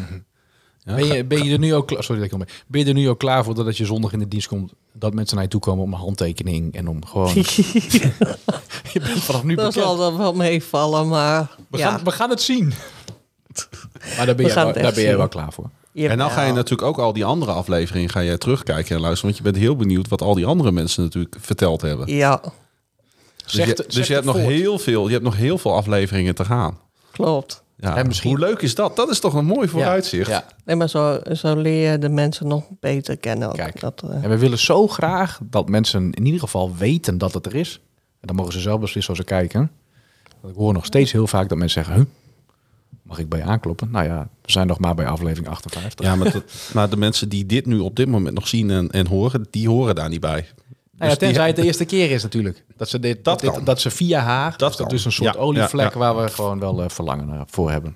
Ja, Ben je, ben je er nu ook klaar? Sorry dat ik ben. Ben je er nu ook klaar voor dat je zondag in de dienst komt, dat mensen naar je toe komen om een handtekening en om gewoon. je bent vanaf nu Dat zal dan wel meevallen, maar We, ja, gaan, we gaan het zien. maar daar ben, je, wel, daar ben zien. wel klaar voor. En dan ga je natuurlijk ook al die andere afleveringen ga je terugkijken en luisteren. Want je bent heel benieuwd wat al die andere mensen natuurlijk verteld hebben. Ja, Dus, Zeg je, dus je, hebt nog voort. heel veel, je hebt nog heel veel afleveringen te gaan. klopt. Ja, En misschien- Hoe leuk is dat? Dat is toch een mooi vooruitzicht. Ja. Nee, maar zo, zo leer je de mensen nog beter kennen. ook. Kijk. Dat, eh, En we willen zo graag dat mensen in ieder geval weten dat het er is. En dan mogen ze zelf beslissen als ze kijken. Ik hoor nog steeds heel vaak dat mensen zeggen... Huh, mag ik bij je aankloppen? Nou ja, we zijn nog maar bij aflevering 58. Ja, maar, dat- maar de mensen die dit nu op dit moment nog zien en, en horen, die horen daar niet bij. Nou ja, Dus tenzij het de eerste keer is natuurlijk. Dat ze, dit, Dat dit- dat ze via haar, Dat dat, dus een soort Ja, olievlek ja, ja. waar we gewoon wel eh, verlangen naar- voor hebben.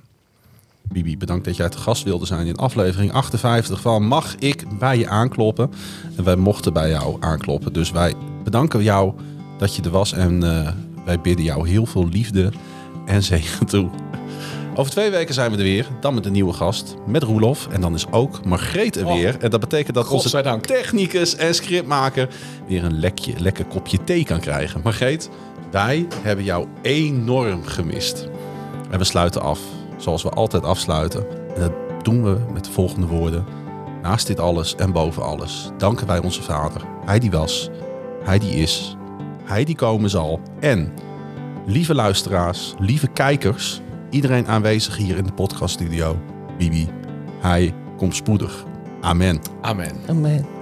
Bibi, bedankt dat jij te gast wilde zijn in aflevering 58 van Mag ik bij je aankloppen? En wij mochten bij jou aankloppen. Dus wij bedanken jou dat je er was en eh, wij bidden jou heel veel liefde en zegen toe. Over twee weken zijn we er weer, dan met een nieuwe gast, met Roelof. En dan is ook Margreet er Oh. weer. En dat betekent dat onze technicus en scriptmaker weer een lekje, lekker kopje thee kan krijgen. Margreet, wij hebben jou enorm gemist. En we sluiten af, zoals we altijd afsluiten. En dat doen we met de volgende woorden. Naast dit alles en boven alles danken wij onze Vader. Hij die was, hij die is, hij die komen zal. En, lieve luisteraars, lieve kijkers, iedereen aanwezig hier in de podcaststudio. Bibi, hij komt spoedig. Amen. Amen. amen.